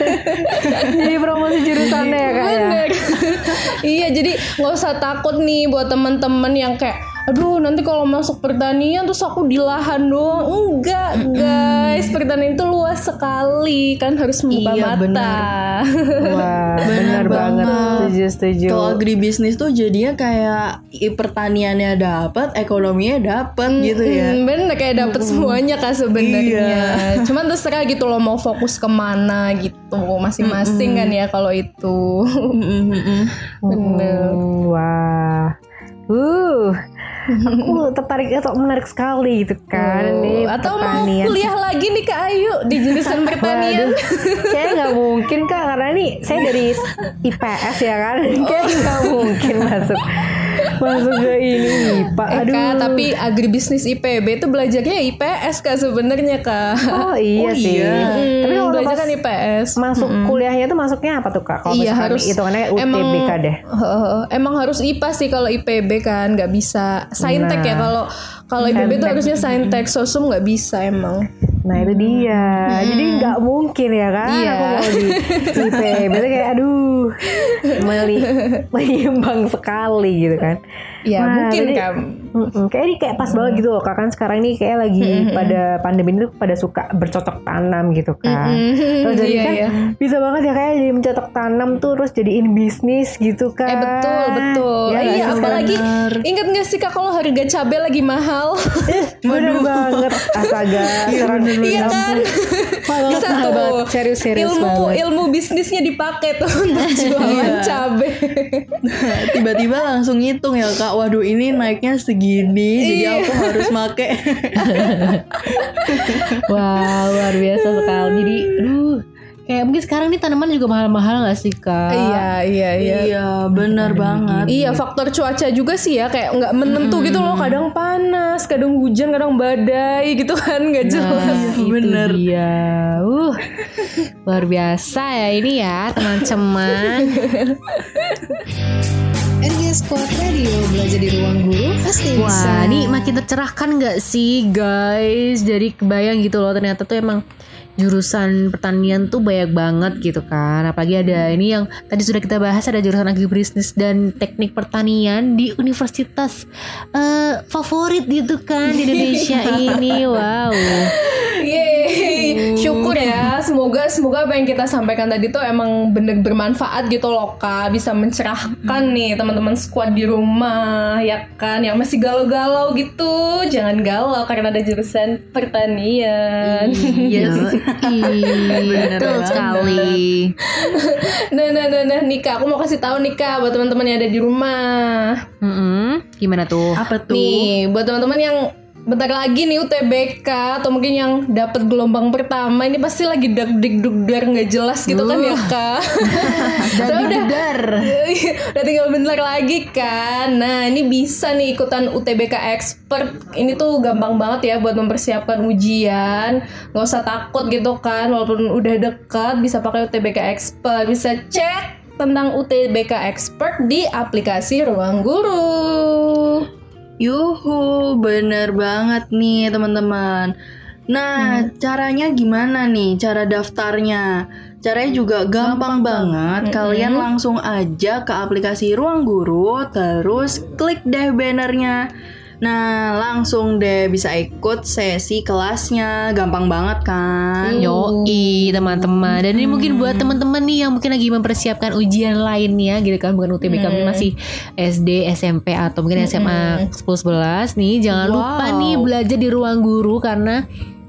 Jadi promosi jurusannya ya kak ya. Iya jadi nggak usah takut nih buat teman-teman yang kayak aduh nanti kalau masuk pertanian terus aku di lahan doang. Enggak guys. Pertanian itu luas sekali. Kan harus membuka Iya, mata. Wah, benar Bener banget. banget. Setuju, setuju. Kalau agribisnis tuh jadinya kayak i- pertaniannya dapat, ekonominya dapat gitu ya. Hmm, bener kayak dapet semuanya kan sebenarnya. Cuman terserah gitu loh mau fokus ke mana gitu masing-masing kan ya kalau itu. Bener Hmm, wah. Uh, aku tertarik atau menarik sekali gitu kan Oh, atau mau pertanian. kuliah lagi nih Kak Ayu di jurusan pertanian. saya nggak mungkin kak karena ini saya dari IPS ya kan, kayak nggak mungkin masuk masuk ke ini IPA. Eh, Aduh. Kak, tapi agribisnis IPB itu belajarnya IPS Kak sebenarnya Kak. oh iya Oh, sih. iya. Hmm, Tapi kalau belajar pas kan IPS. masuk kuliahnya tuh masuknya apa tuh kak? Kalau Iya, harus- hitungannya emang- UTBK deh. Heeh, emang harus IPA sih kalau IPB kan nggak bisa saintek ya Nah. kalau kalau IPB tuh harusnya saintek sosum nggak bisa emang. Nah itu dia. Jadi nggak mungkin ya kan? Iya. Aku mau di IPB itu kayak aduh. meli- menyimpang sekali gitu kan. Ya Wah, mungkin berarti- kan. Mm-mm, kayak ini kayak pas banget gitu loh kak kan sekarang ini kayak lagi pada pandemi ini tuh pada suka bercocok tanam gitu kan. Terus jadi Iya, kan iya. bisa banget ya kayak jadi mencocok tanam tuh terus jadiin bisnis gitu kan. Eh betul betul. Ya iya apalagi ingat gak sih kak kalau harga cabai lagi mahal? Bener banget astaga. sekarang Iya kan? Bisa mahal tuh banget. Serius serius ilmu banget. ilmu bisnisnya dipakai tuh untuk jualan cabai. Tiba-tiba langsung ngitung ya kak. Waduh ini naiknya segini, jadi Iya. aku harus make. Wah luar biasa sekali. Jadi, aduh, kayak mungkin sekarang nih tanaman juga mahal-mahal gak sih kak? iya iya iya. Iya, benar banget. Iya faktor cuaca juga sih ya kayak nggak menentu gitu loh kadang panas kadang hujan kadang badai gitu kan nggak jelas. Nah, itu Bener. dia. Uh, luar biasa ya ini ya teman-teman. RG Squad Radio belajar di ruang guru pasti bisa. Wah, ini makin tercerahkan nggak sih guys? Jadi kebayang gitu loh ternyata tuh emang jurusan pertanian tuh banyak banget gitu kan. Apalagi ada ini yang tadi sudah kita bahas ada jurusan agribisnis dan teknik pertanian di universitas eh, favorit gitu kan di Indonesia ini. Wow. Yeay, syukur ya. Semoga semoga apa yang kita sampaikan tadi tuh emang bener bermanfaat gitu loh kak. Bisa mencerahkan nih teman-teman squad di rumah ya kan. Yang masih galau-galau gitu, jangan galau karena ada jurusan pertanian. Iya, betul banget. sekali. nah, nah, nah, nah, nih kak, aku mau kasih tahu nih kak buat teman-teman yang ada di rumah. Mm-mm. Gimana tuh? Apa tuh? Nih, buat teman-teman yang bentar lagi nih UTBK atau mungkin yang dapat gelombang pertama ini pasti lagi dak dik duk dar nggak jelas gitu kan ya kak. Saya udah udah tinggal bentar lagi kan. Nah ini bisa nih ikutan UTBK expert. Ini tuh gampang banget ya buat mempersiapkan ujian. Nggak usah takut gitu kan. Walaupun udah dekat bisa pakai UTBK expert. Bisa cek tentang UTBK expert di aplikasi Ruang Guru. Yuhu, bener banget nih teman-teman. Nah, caranya gimana nih cara daftarnya? Caranya juga gampang, banget. Kalian langsung aja ke aplikasi Ruang Guru, terus klik deh bannernya. Nah, langsung deh bisa ikut sesi kelasnya. Gampang banget kan? Yoi teman-teman. Dan ini mungkin buat teman-teman nih Yang mungkin lagi mempersiapkan ujian lainnya Gitu kan. Bukan UTBK mungkin masih SD, SMP Atau mungkin SMA 10-11 nih. Jangan lupa Wow. nih belajar di ruang guru Karena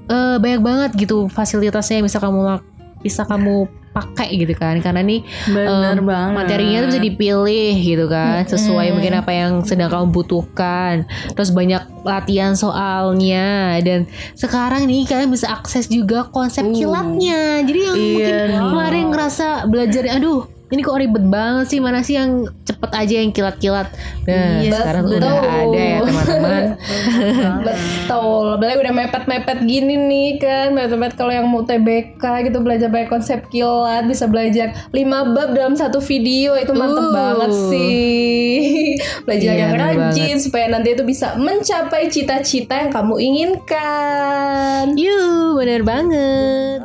eh, banyak banget gitu Fasilitasnya yang bisa kamu bisa kamu pakai gitu kan. Karena nih Bener em, banget. materinya tuh bisa dipilih gitu kan. Sesuai mungkin apa yang sedang kamu butuhkan. Terus banyak latihan soalnya. Dan sekarang nih kalian bisa akses juga konsep kilatnya jadi yang Iya mungkin kemarin ngerasa belajar aduh ini kok ribet banget sih mana sih yang cepet aja yang kilat-kilat? Nah Iya, sekarang betul. udah ada ya teman-teman. Betul, apalagi udah mepet-mepet gini nih kan? Mepet-mepet kalau yang mau TBK gitu Belajar banyak konsep kilat Bisa belajar 5 bab dalam satu video. Itu mantep Uh. banget sih. Belajar Iya, yang rajin Supaya nanti itu bisa mencapai cita-cita yang kamu inginkan. Yuh bener banget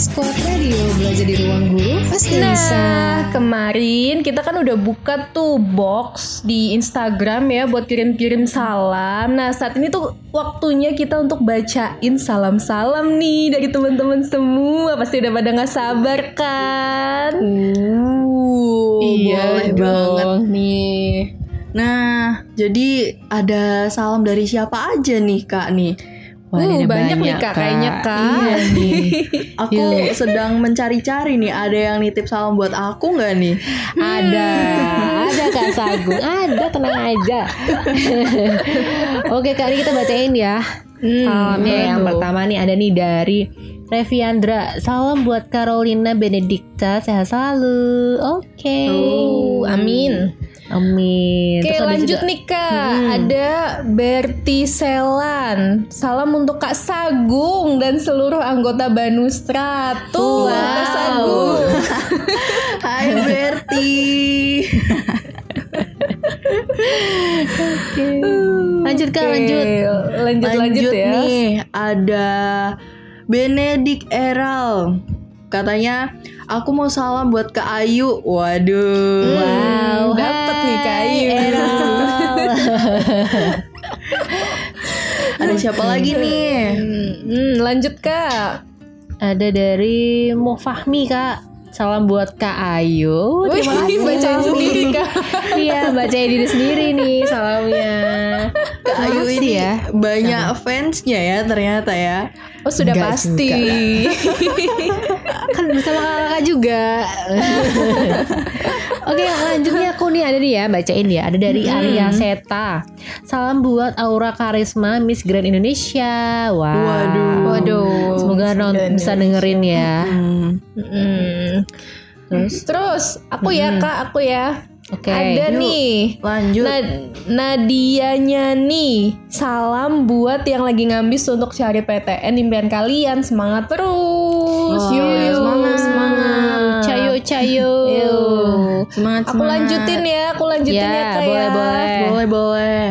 Squad Radio belajar di ruang guru pasti bisa. Nah, kemarin kita kan udah buka tuh box di Instagram ya buat kirim-kirim salam. Nah, saat ini tuh waktunya kita untuk bacain salam-salam nih dari teman-teman semua. Pasti udah pada nggak sabar kan? Uh, boleh dong. banget nih. Nah, jadi ada salam dari siapa aja nih kak nih? Wah, Uh, ini ada banyak nih, Kak, kayaknya, Kak. Iya nih Aku sedang mencari-cari nih, ada yang nitip salam buat aku nggak nih? Ada, ada Kak Sagung, ada tenang aja. Oke kali kita bacain ya. Salamnya yang pertama nih ada nih dari Reviandra. Salam buat Carolina Benedicta, sehat selalu. Oke. Oh, amin. Amin. Oke Terus lanjut juga- nih kak Ada Berti Selan Salam untuk Kak Sagung Dan seluruh anggota Banustra Tuh Kak Sagung Hai Berti. Lanjut Kak, Oke, lanjut. Lanjut lanjut, ya nih, ada Benedik Eral. Katanya, Aku mau salam buat Kak Ayu. Waduh. Wow, dapet nih, Kak Ayu. Ada siapa lagi nih? Hmm, lanjut kak. Ada dari Mo Fahmi kak. Salam buat Kak Ayu. Terima kasih. bacain sendiri kak. Iya, bacain diri sendiri nih salamnya. Kak Ayu ini ya. banyak fansnya ya ternyata ya. Oh sudah Enggak pasti. kan bersama kakak juga. Oke lanjutnya aku nih ada nih ya bacain ya ada dari Arya Seta. Salam buat Aura Karisma Miss Grand Indonesia. Wah. Waduh. Waduh. Semoga non bisa dengerin ya. Hmm. Hmm. Terus Terus aku ya kak, aku ya. Oke. Ada nih. Lanjut. Nah, Nadianya nih Salam buat yang lagi ngambis untuk cari PTN impian kalian Semangat terus Wah, Yuk, yuk. semangat, semangat. Cayo cayo. Yuk. Semangat, Aku semangat. lanjutin ya Aku lanjutin Ya, ya, Kak boleh, ya. boleh. Boleh boleh.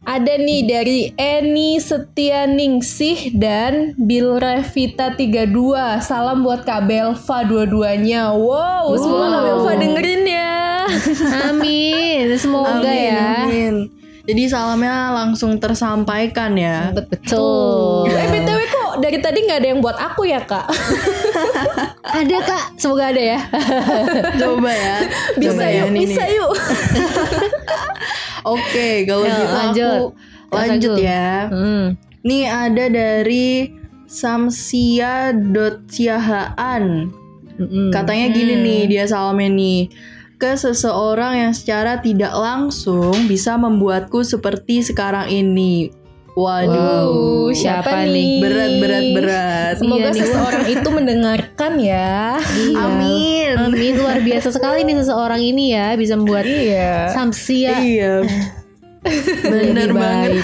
Ada nih dari Eni Setianingsih dan Bill Revita 32 Salam buat Kak Belva dua-duanya Wow, semoga Kak Belva dengerin ya Amin. Semoga Amin, ya. amin. Jadi salamnya langsung tersampaikan ya. Betul. Eh BTW kok dari tadi nggak ada yang buat aku ya kak Ada kak. Semoga ada ya. Coba ya. Bisa Coba ya, yuk, nih, bisa nih. yuk Oke, kalau Yuk, gitu lanjut. aku lanjut ya. Hmm. Nih ada dari Samsia.siahaan. Mm-mm. Katanya gini nih dia salamnya nih ke seseorang yang secara tidak langsung bisa membuatku seperti sekarang ini. Waduh, Wow, siapa, nih? berat berat berat. Semoga Iya nih. seseorang itu mendengarkan ya. Iya. Amin. Amin luar biasa sekali nih seseorang ini ya bisa membuat Iya. Samsia Iya. Bener banget.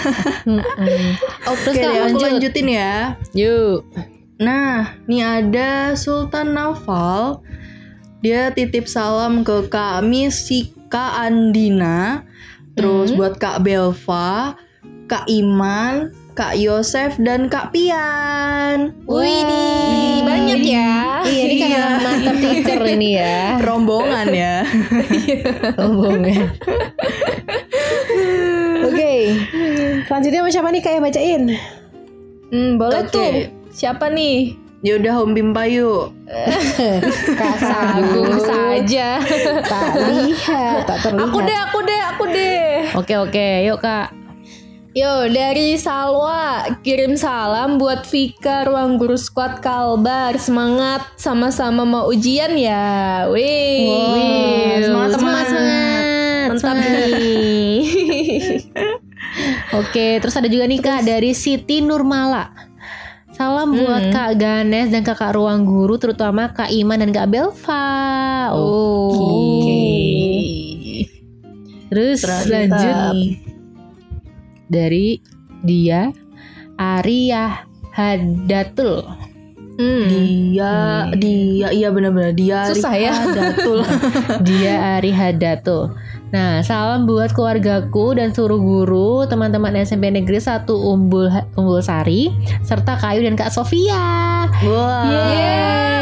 Oke, aku lanjut. lanjutin ya. Yuk. Nah, nih ada Sultan Naufal. Dia titip salam ke Kak Misika Andina. Terus buat Kak Belva, Kak Iman, Kak Yosef dan Kak Pian. Wih nih, banyak ya. Iya ini kan master teacher ini ya. Rombongan ya. Rombongan. Oke. Selanjutnya sama siapa nih kayak bacain? Hmm, boleh Oke. tuh. Siapa nih? Yaudah Om Bimpayu. Kak Agung Sagung saja. Tak lihat, tak terlihat. aku deh, aku deh, aku deh. Oke oke, yuk kak. Yo, dari Salwa kirim salam buat Vika ruang guru squad Kalbar. Semangat sama-sama mau ujian ya. Wih. Wih, semangat, semangat, semangat, Mantap semangat. nih. Oke, terus ada juga nih kak dari Siti Nurmala. Salam buat Kak Ganes dan kakak ruang guru, terutama Kak Iman dan Kak Belva. Oke. Terus lanjut dari dia Arya Hadatul. Hmm. Dia, dia, iya benar-benar dia. Susah ya. Datul. Dia Ari Hadatul. Nah, salam buat keluargaku dan seluruh guru, teman-teman SMP Negeri 1 Umbul Umbul Sari, serta Kayu dan Kak Sofia. Wah.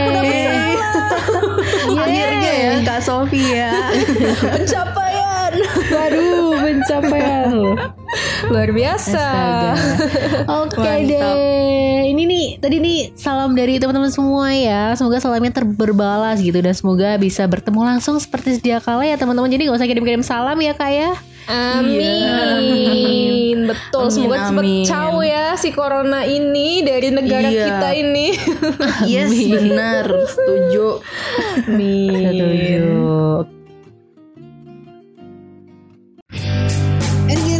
aku dapet salam. Akhirnya ya Kak Sofia. Pencapaian. Waduh, pencapaian. Luar biasa. Oke Mantap. deh. Ini nih tadi nih salam dari teman-teman semua ya. Semoga salamnya terberbalas gitu dan semoga bisa bertemu langsung seperti sedia kala ya teman-teman. Jadi nggak usah kirim-kirim salam ya kak ya. Amin. Betul. Amin, Semoga cepet amin. caw ya si corona ini dari negara Iya. kita ini. yes, benar. Setuju. Setuju.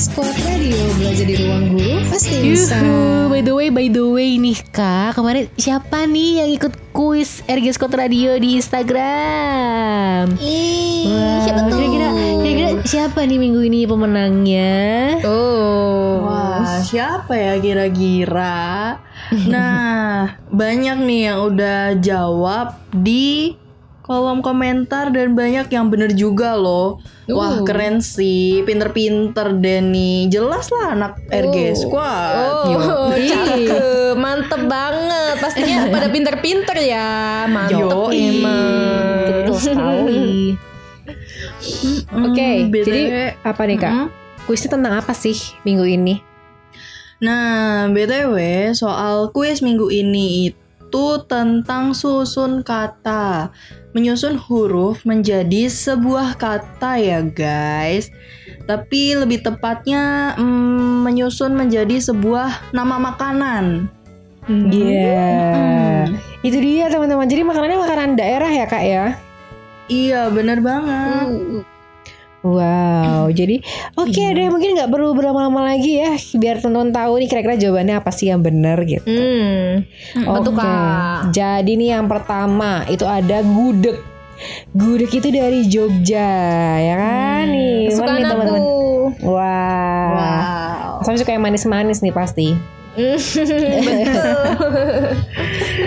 Squad Radio belajar di ruang guru pasti bisa. Yuhu, by the way, by the way nih kak, kemarin siapa nih yang ikut kuis RG Scott Radio di Instagram? Wah, kira-kira, kira-kira siapa nih minggu ini pemenangnya? Oh. Wah, siapa ya kira-kira? Nah, banyak nih yang udah jawab di kolom komentar dan banyak yang bener juga loh. Wah, keren sih. Pinter-pinter deh nih. Jelas lah anak RG Squad. Oh, cakep. Mantep banget. Pastinya pada pinter-pinter ya. Mantep Yoi. emang. Betul sekali. Oke, Hmm, BTW. jadi apa nih kak? Mm. Kuisnya tentang apa sih minggu ini? Nah, BTW soal kuis minggu ini itu tentang susun kata. Menyusun huruf menjadi sebuah kata ya guys. Tapi lebih tepatnya mm, menyusun menjadi sebuah nama makanan. Iya. Itu dia teman-teman. Jadi makanannya makanan daerah ya kak ya? Iya, bener banget. Wow, jadi oke deh mungkin nggak perlu berlama-lama lagi ya biar teman-teman tahu nih kira-kira jawabannya apa sih yang benar gitu. Hmm. Oke. Kak? Jadi nih yang pertama itu ada gudeg. Gudeg itu dari Jogja ya kan nih. Mana Kesukaan nih teman-teman? Wah. Wow. Saya suka yang manis-manis nih pasti.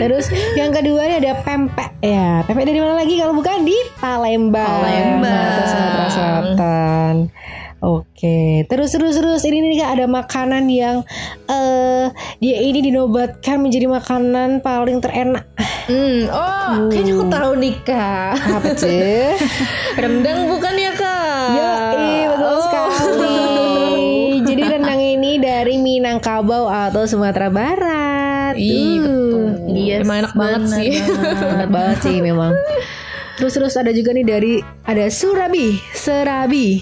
Terus yang kedua ini ada pempek ya. Pempek dari mana lagi kalau bukan di Palembang. Palembang. Atau Sumatera Selatan. Oke, terus terus terus ini nih kak ada makanan yang eh dia ini dinobatkan menjadi makanan paling terenak. Hmm. Oh, kayaknya aku tahu nih kak. Apa sih? Rendang bukan Minangkabau atau Sumatera Barat. Ih, betul. Yes, Emang enak banget bener sih. Enak banget sih memang. Terus terus ada juga nih dari ada Surabi, Serabi.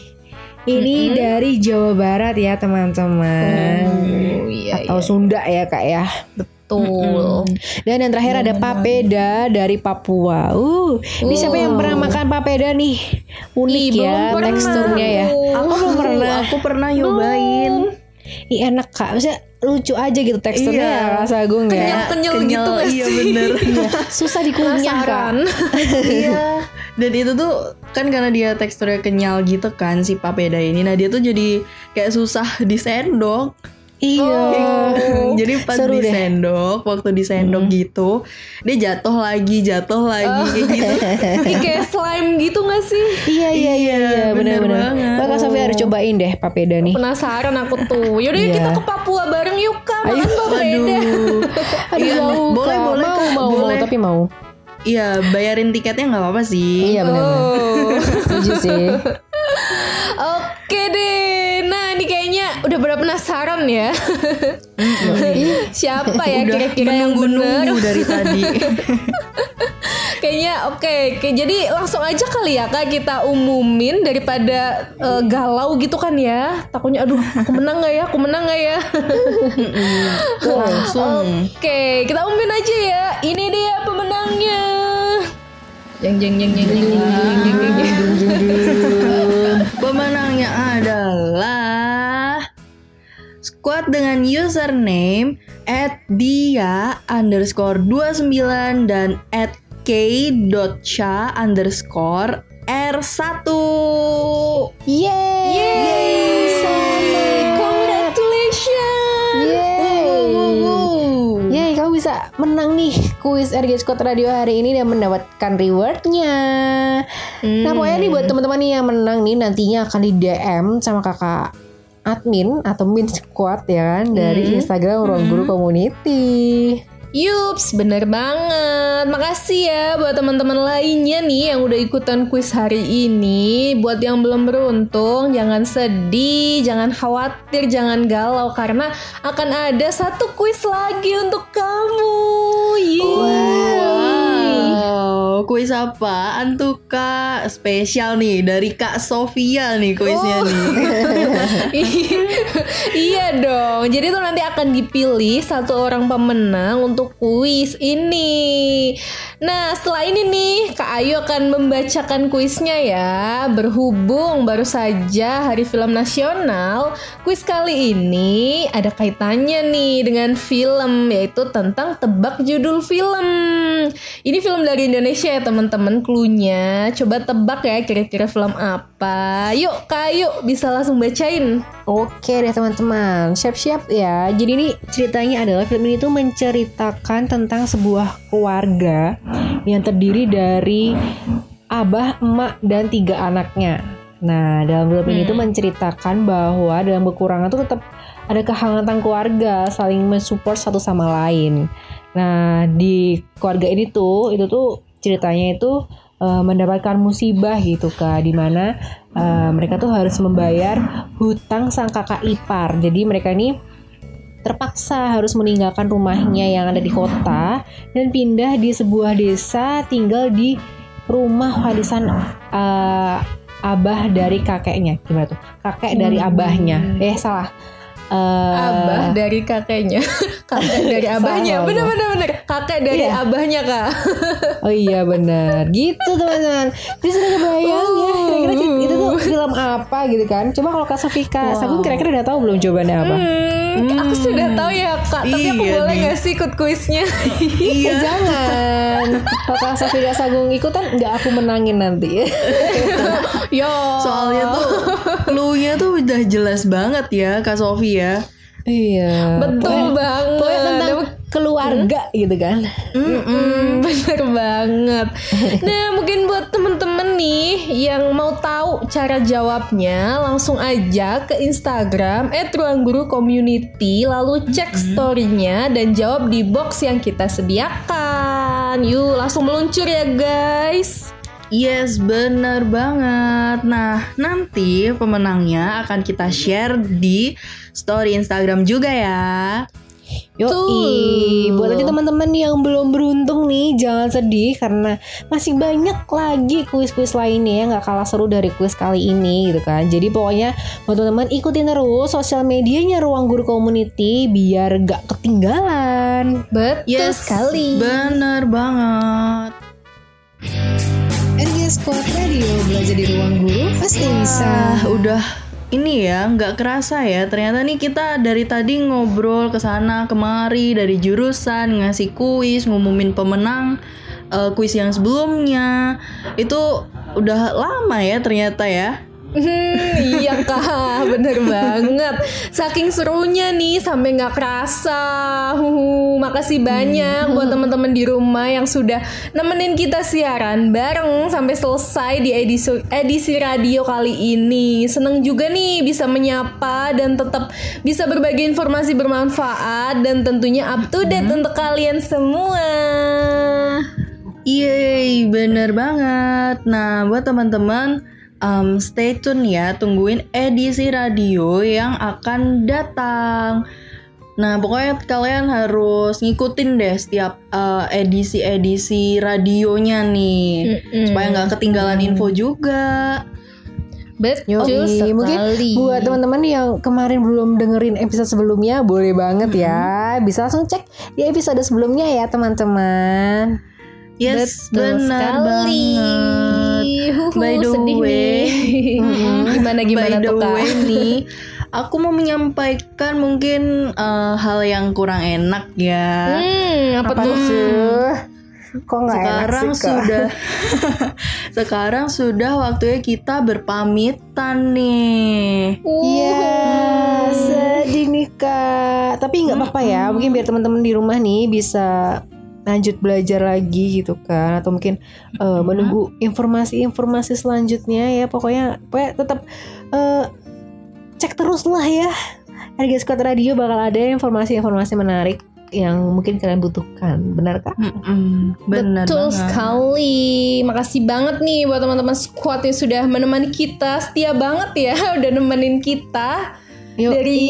Ini dari Jawa Barat ya teman-teman. Oh, iya, Atau Sunda ya kak ya. betul. Dan yang terakhir ada papeda dari Papua. Uh, ini siapa yang pernah makan papeda nih? Unik Ih, ya teksturnya ya. aku. Aku belum pernah. Aku pernah nyobain. Ih enak kak, maksudnya lucu aja gitu teksturnya Iya. ya Kak Sagung ya. Kenyal-kenyal gitu Kenyal, gak iya sih? bener. Susah dikunyah. Penasaran. Iya. Dan itu tuh kan karena dia teksturnya kenyal gitu kan si papeda ini. Nah dia tuh jadi kayak susah disendok. Iya. jadi pas Seru deh. disendok, waktu disendok gitu, dia jatuh lagi, jatuh lagi kayak gitu. Kayak slime gitu gak sih? Iya iya iya Iya, iya benar-benar. banget. Bakal Sofia harus cobain deh papeda nih. Penasaran aku tuh. Yaudah yuk Iya. kita ke Papua bareng yuk kak. Makan papeda. Aduh. Aduh Iya, mau boleh, Kak. boleh, mau Kak. mau Boleh. mau tapi mau. Iya, bayarin tiketnya nggak apa-apa sih. Iya benar. Oh. Setuju sih. Oke deh. Nah ini kayaknya udah pada penasaran ya. Siapa ya kira-kira yang bener? menunggu-nunggu dari tadi. Kayaknya oke. Oke, Jadi langsung aja kali ya kak kita umumin daripada eh, galau gitu kan ya. Takutnya aduh aku menang nggak ya? Aku menang nggak ya? Langsung. Oke, kita umumin aja ya. Ini dia pemenangnya. Jeng jeng jeng jeng jeng jeng jeng jeng jeng. Squad dengan username at dia underscore 29 dan at k.cha underscore r1 Yeay. Yeay! Congratulations! Yeay. Yeay, kamu bisa menang nih kuis RG Squad Radio hari ini dan mendapatkan rewardnya. Nah, pokoknya nih buat teman-teman nih yang menang nih nantinya akan di DM sama kakak admin atau min squad ya kan dari Instagram Ruang Guru Community. Yups, bener banget. Makasih ya buat teman-teman lainnya nih yang udah ikutan kuis hari ini. Buat yang belum beruntung, jangan sedih, jangan khawatir, jangan galau karena akan ada satu kuis lagi untuk kamu. Yeay. Wow, kuis apaan tuh kak? Spesial nih dari kak Sofia nih kuisnya Oh. nih. iya dong. Jadi tuh nanti akan dipilih satu orang pemenang untuk kuis ini. Nah, setelah ini nih, Kak Ayu akan membacakan kuisnya ya. Berhubung baru saja Hari Film Nasional, kuis kali ini ada kaitannya nih dengan film yaitu tentang tebak judul film. Ini film dari Indonesia ya teman-teman cluenya. Coba tebak ya kira-kira film apa. Yuk Kak Ayu bisa langsung bacain. Oke deh teman-teman, siap-siap ya. Jadi ini ceritanya adalah film ini tuh menceritakan tentang sebuah keluarga yang terdiri dari abah, emak, dan tiga anaknya. Nah, dalam film ini tuh menceritakan bahwa dalam kekurangan tuh tetap ada kehangatan keluarga, saling mensupport satu sama lain. Nah di keluarga ini tuh itu tuh ceritanya itu eh, mendapatkan musibah gitu kak, di mana eh, mereka tuh harus membayar hutang sang kakak ipar. Jadi mereka ini terpaksa harus meninggalkan rumahnya yang ada di kota dan pindah di sebuah desa tinggal di rumah warisan eh, abah dari kakeknya. Gimana tuh? Kakek dari abahnya. Eh salah Eh, Abah dari kakeknya, kakek dari abahnya. Bener bener bener. Kakek dari Iya. abahnya kak. Oh iya benar, gitu teman-teman. Sudah kebayang ya, kira-kira cerita- itu tuh film apa gitu kan? Coba kalau Kak Sofika, Sagung kira-kira udah tahu belum jawabannya apa? Hmm, aku sudah tahu ya kak. Tapi aku Iya boleh nih. nggak sih ikut kuisnya? Eh, jangan. Kalau Kak Sofika Sagung ikutan, nggak aku menangin nanti. Yo. Soalnya tuh clue-nya tuh udah jelas banget ya Kak Sofi ya. Iya. Betul banget. Pokoknya tentang keluarga gitu kan. Mm-mm, bener banget. Nah, mungkin buat temen-temen nih yang mau tahu cara jawabnya, langsung aja ke Instagram @ruangguru_community lalu cek story-nya dan jawab di box yang kita sediakan. Yuk, langsung meluncur ya, guys. Yes, bener banget. Nah, nanti pemenangnya akan kita share di story Instagram juga ya. Yoi, Tuh. buat nanti teman-teman yang belum beruntung nih jangan sedih karena masih banyak lagi kuis-kuis lainnya yang nggak kalah seru dari kuis kali ini gitu kan. Jadi pokoknya buat teman-teman ikutin terus sosial medianya Ruang Guru Community biar nggak ketinggalan. Betul sekali. Bener banget. RG Squad Radio belajar di ruang guru pasti bisa. Ah, udah ini ya nggak kerasa ya. Ternyata nih kita dari tadi ngobrol ke sana kemari dari jurusan ngasih kuis ngumumin pemenang eh, kuis yang sebelumnya. Itu udah lama ya ternyata ya Hmm, iya kak, bener banget. Saking serunya nih sampai nggak kerasa. Huhu, makasih banyak buat teman-teman di rumah yang sudah nemenin kita siaran bareng sampai selesai di edisi edisi radio kali ini. Seneng juga nih bisa menyapa dan tetap bisa berbagi informasi bermanfaat dan tentunya up to date untuk kalian semua. Yeay, bener banget. Nah, buat teman-teman, um, stay tune ya, tungguin edisi radio yang akan datang. Nah, pokoknya kalian harus ngikutin deh setiap uh, edisi-edisi radionya nih, Mm-mm. supaya nggak ketinggalan info juga. Betul Yoi, sekali. mungkin buat teman-teman yang kemarin belum dengerin episode sebelumnya boleh banget ya. Bisa langsung cek di episode sebelumnya ya teman-teman. Yes, Betul benar sekali. banget. Huhu, By the sedih way, nih. gimana gimana By the tuh kak? way nih, aku mau menyampaikan mungkin uh, hal yang kurang enak ya. Hmm, apa, tuh? Kok nggak enak sekarang sih, Kak? sudah sekarang sudah waktunya kita berpamitan nih. Iya, sedih nih kak. Tapi nggak apa-apa ya. Mungkin biar teman-teman di rumah nih bisa lanjut belajar lagi gitu kan, atau mungkin eh, menunggu informasi-informasi selanjutnya ya. Pokoknya, pokoknya tetap eh, cek terus lah ya. Harga Squad Radio bakal ada informasi-informasi menarik yang mungkin kalian butuhkan. Benar kak? Bener Betul banget. sekali. Makasih banget nih buat teman-teman squad yang sudah menemani kita. Setia banget ya udah nemenin kita. Yoi. Dari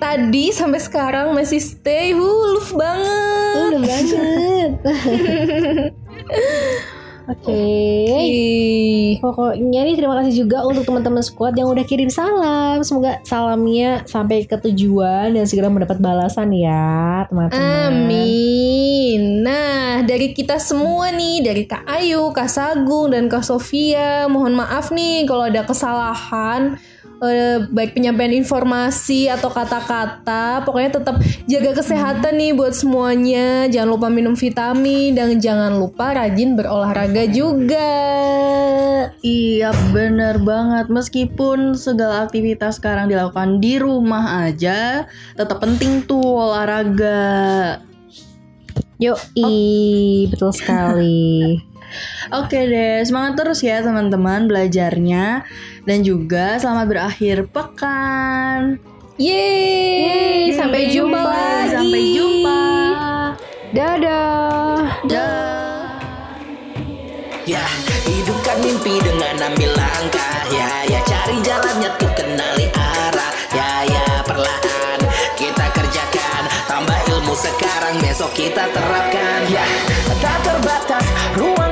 tadi sampai sekarang masih stay. Love banget. Udah banget. Oke. Ih. Pokoknya nih terima kasih juga untuk teman-teman squad yang udah kirim salam. Semoga salamnya sampai ke tujuan dan segera mendapat balasan ya, teman-teman. Amin. Nah, dari kita semua nih, dari Kak Ayu, Kak Sagung, dan Kak Sofia, mohon maaf nih kalau ada kesalahan. Eh, baik penyampaian informasi atau kata-kata pokoknya tetap jaga kesehatan nih buat semuanya. Jangan lupa minum vitamin dan jangan lupa rajin berolahraga juga. Iya bener banget. Meskipun segala aktivitas sekarang dilakukan di rumah aja Tetap penting tuh olahraga. Yoi, betul sekali. Oke deh, semangat terus ya teman-teman belajarnya. Dan juga selamat berakhir pekan. Yeay, sampai jumpa lagi. Sampai jumpa. Dadah. Ya, hidupkan mimpi dengan ambil langkah. Ya, ya cari jalannya tuh kenali arah. Ya, ya perlahan kita kerjakan. Tambah ilmu sekarang besok kita terapkan. Ya, tak terbatas ruang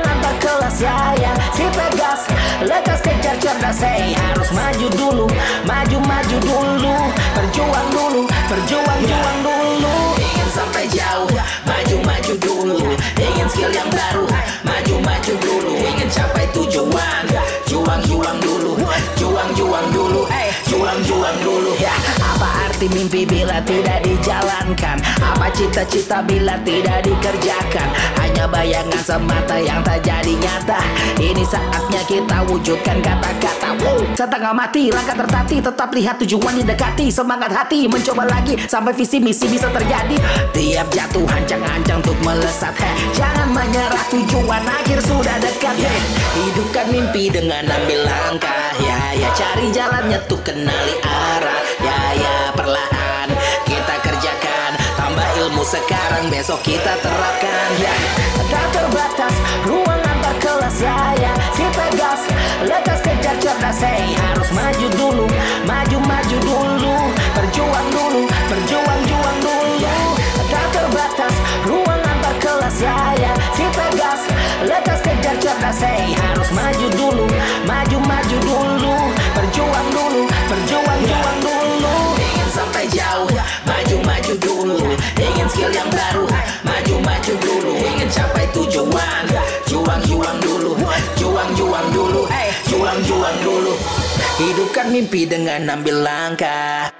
antar kelas Ya, ya si pegas Lekas kejar cerdas Hey, harus maju dulu Maju, maju dulu. Berjuang dulu Berjuang, juang dulu. Ingin sampai jauh Maju, maju dulu. Ingin skill yang baru Maju, Arti mimpi bila tidak dijalankan. Apa cita-cita bila tidak dikerjakan? Hanya bayangan semata yang tak jadi nyata. Ini saatnya kita wujudkan kata-kata. Setengah mati, langkah tertati Tetap lihat tujuan didekati Semangat hati, mencoba lagi Sampai visi misi bisa terjadi. Tiap jatuh hancang-hancang untuk melesat. Heh, Jangan menyerah tujuan akhir sudah dekat. Heh, Hidupkan mimpi dengan ambil langkah. Ya ya cari jalannya tuh kenali arah sekarang besok kita terapkan Ya. Tak terbatas ruang antar kelas Ya ya. Si pegas lekas kejar cerdas Hey. Harus maju dulu Maju maju dulu. Berjuang dulu Berjuang juang dulu. Tak terbatas ruang antar kelas Ya ya. Si pegas lekas kejar cerdas Hey. Harus maju dulu Maju maju dulu. Berjuang dulu Berjuang juang dulu. Ingin sampai jauh skill yang baru. Maju maju dulu Ingin capai tujuan. Juang juang dulu Juang juang dulu. Juang juang dulu. Hidupkan mimpi dengan ambil langkah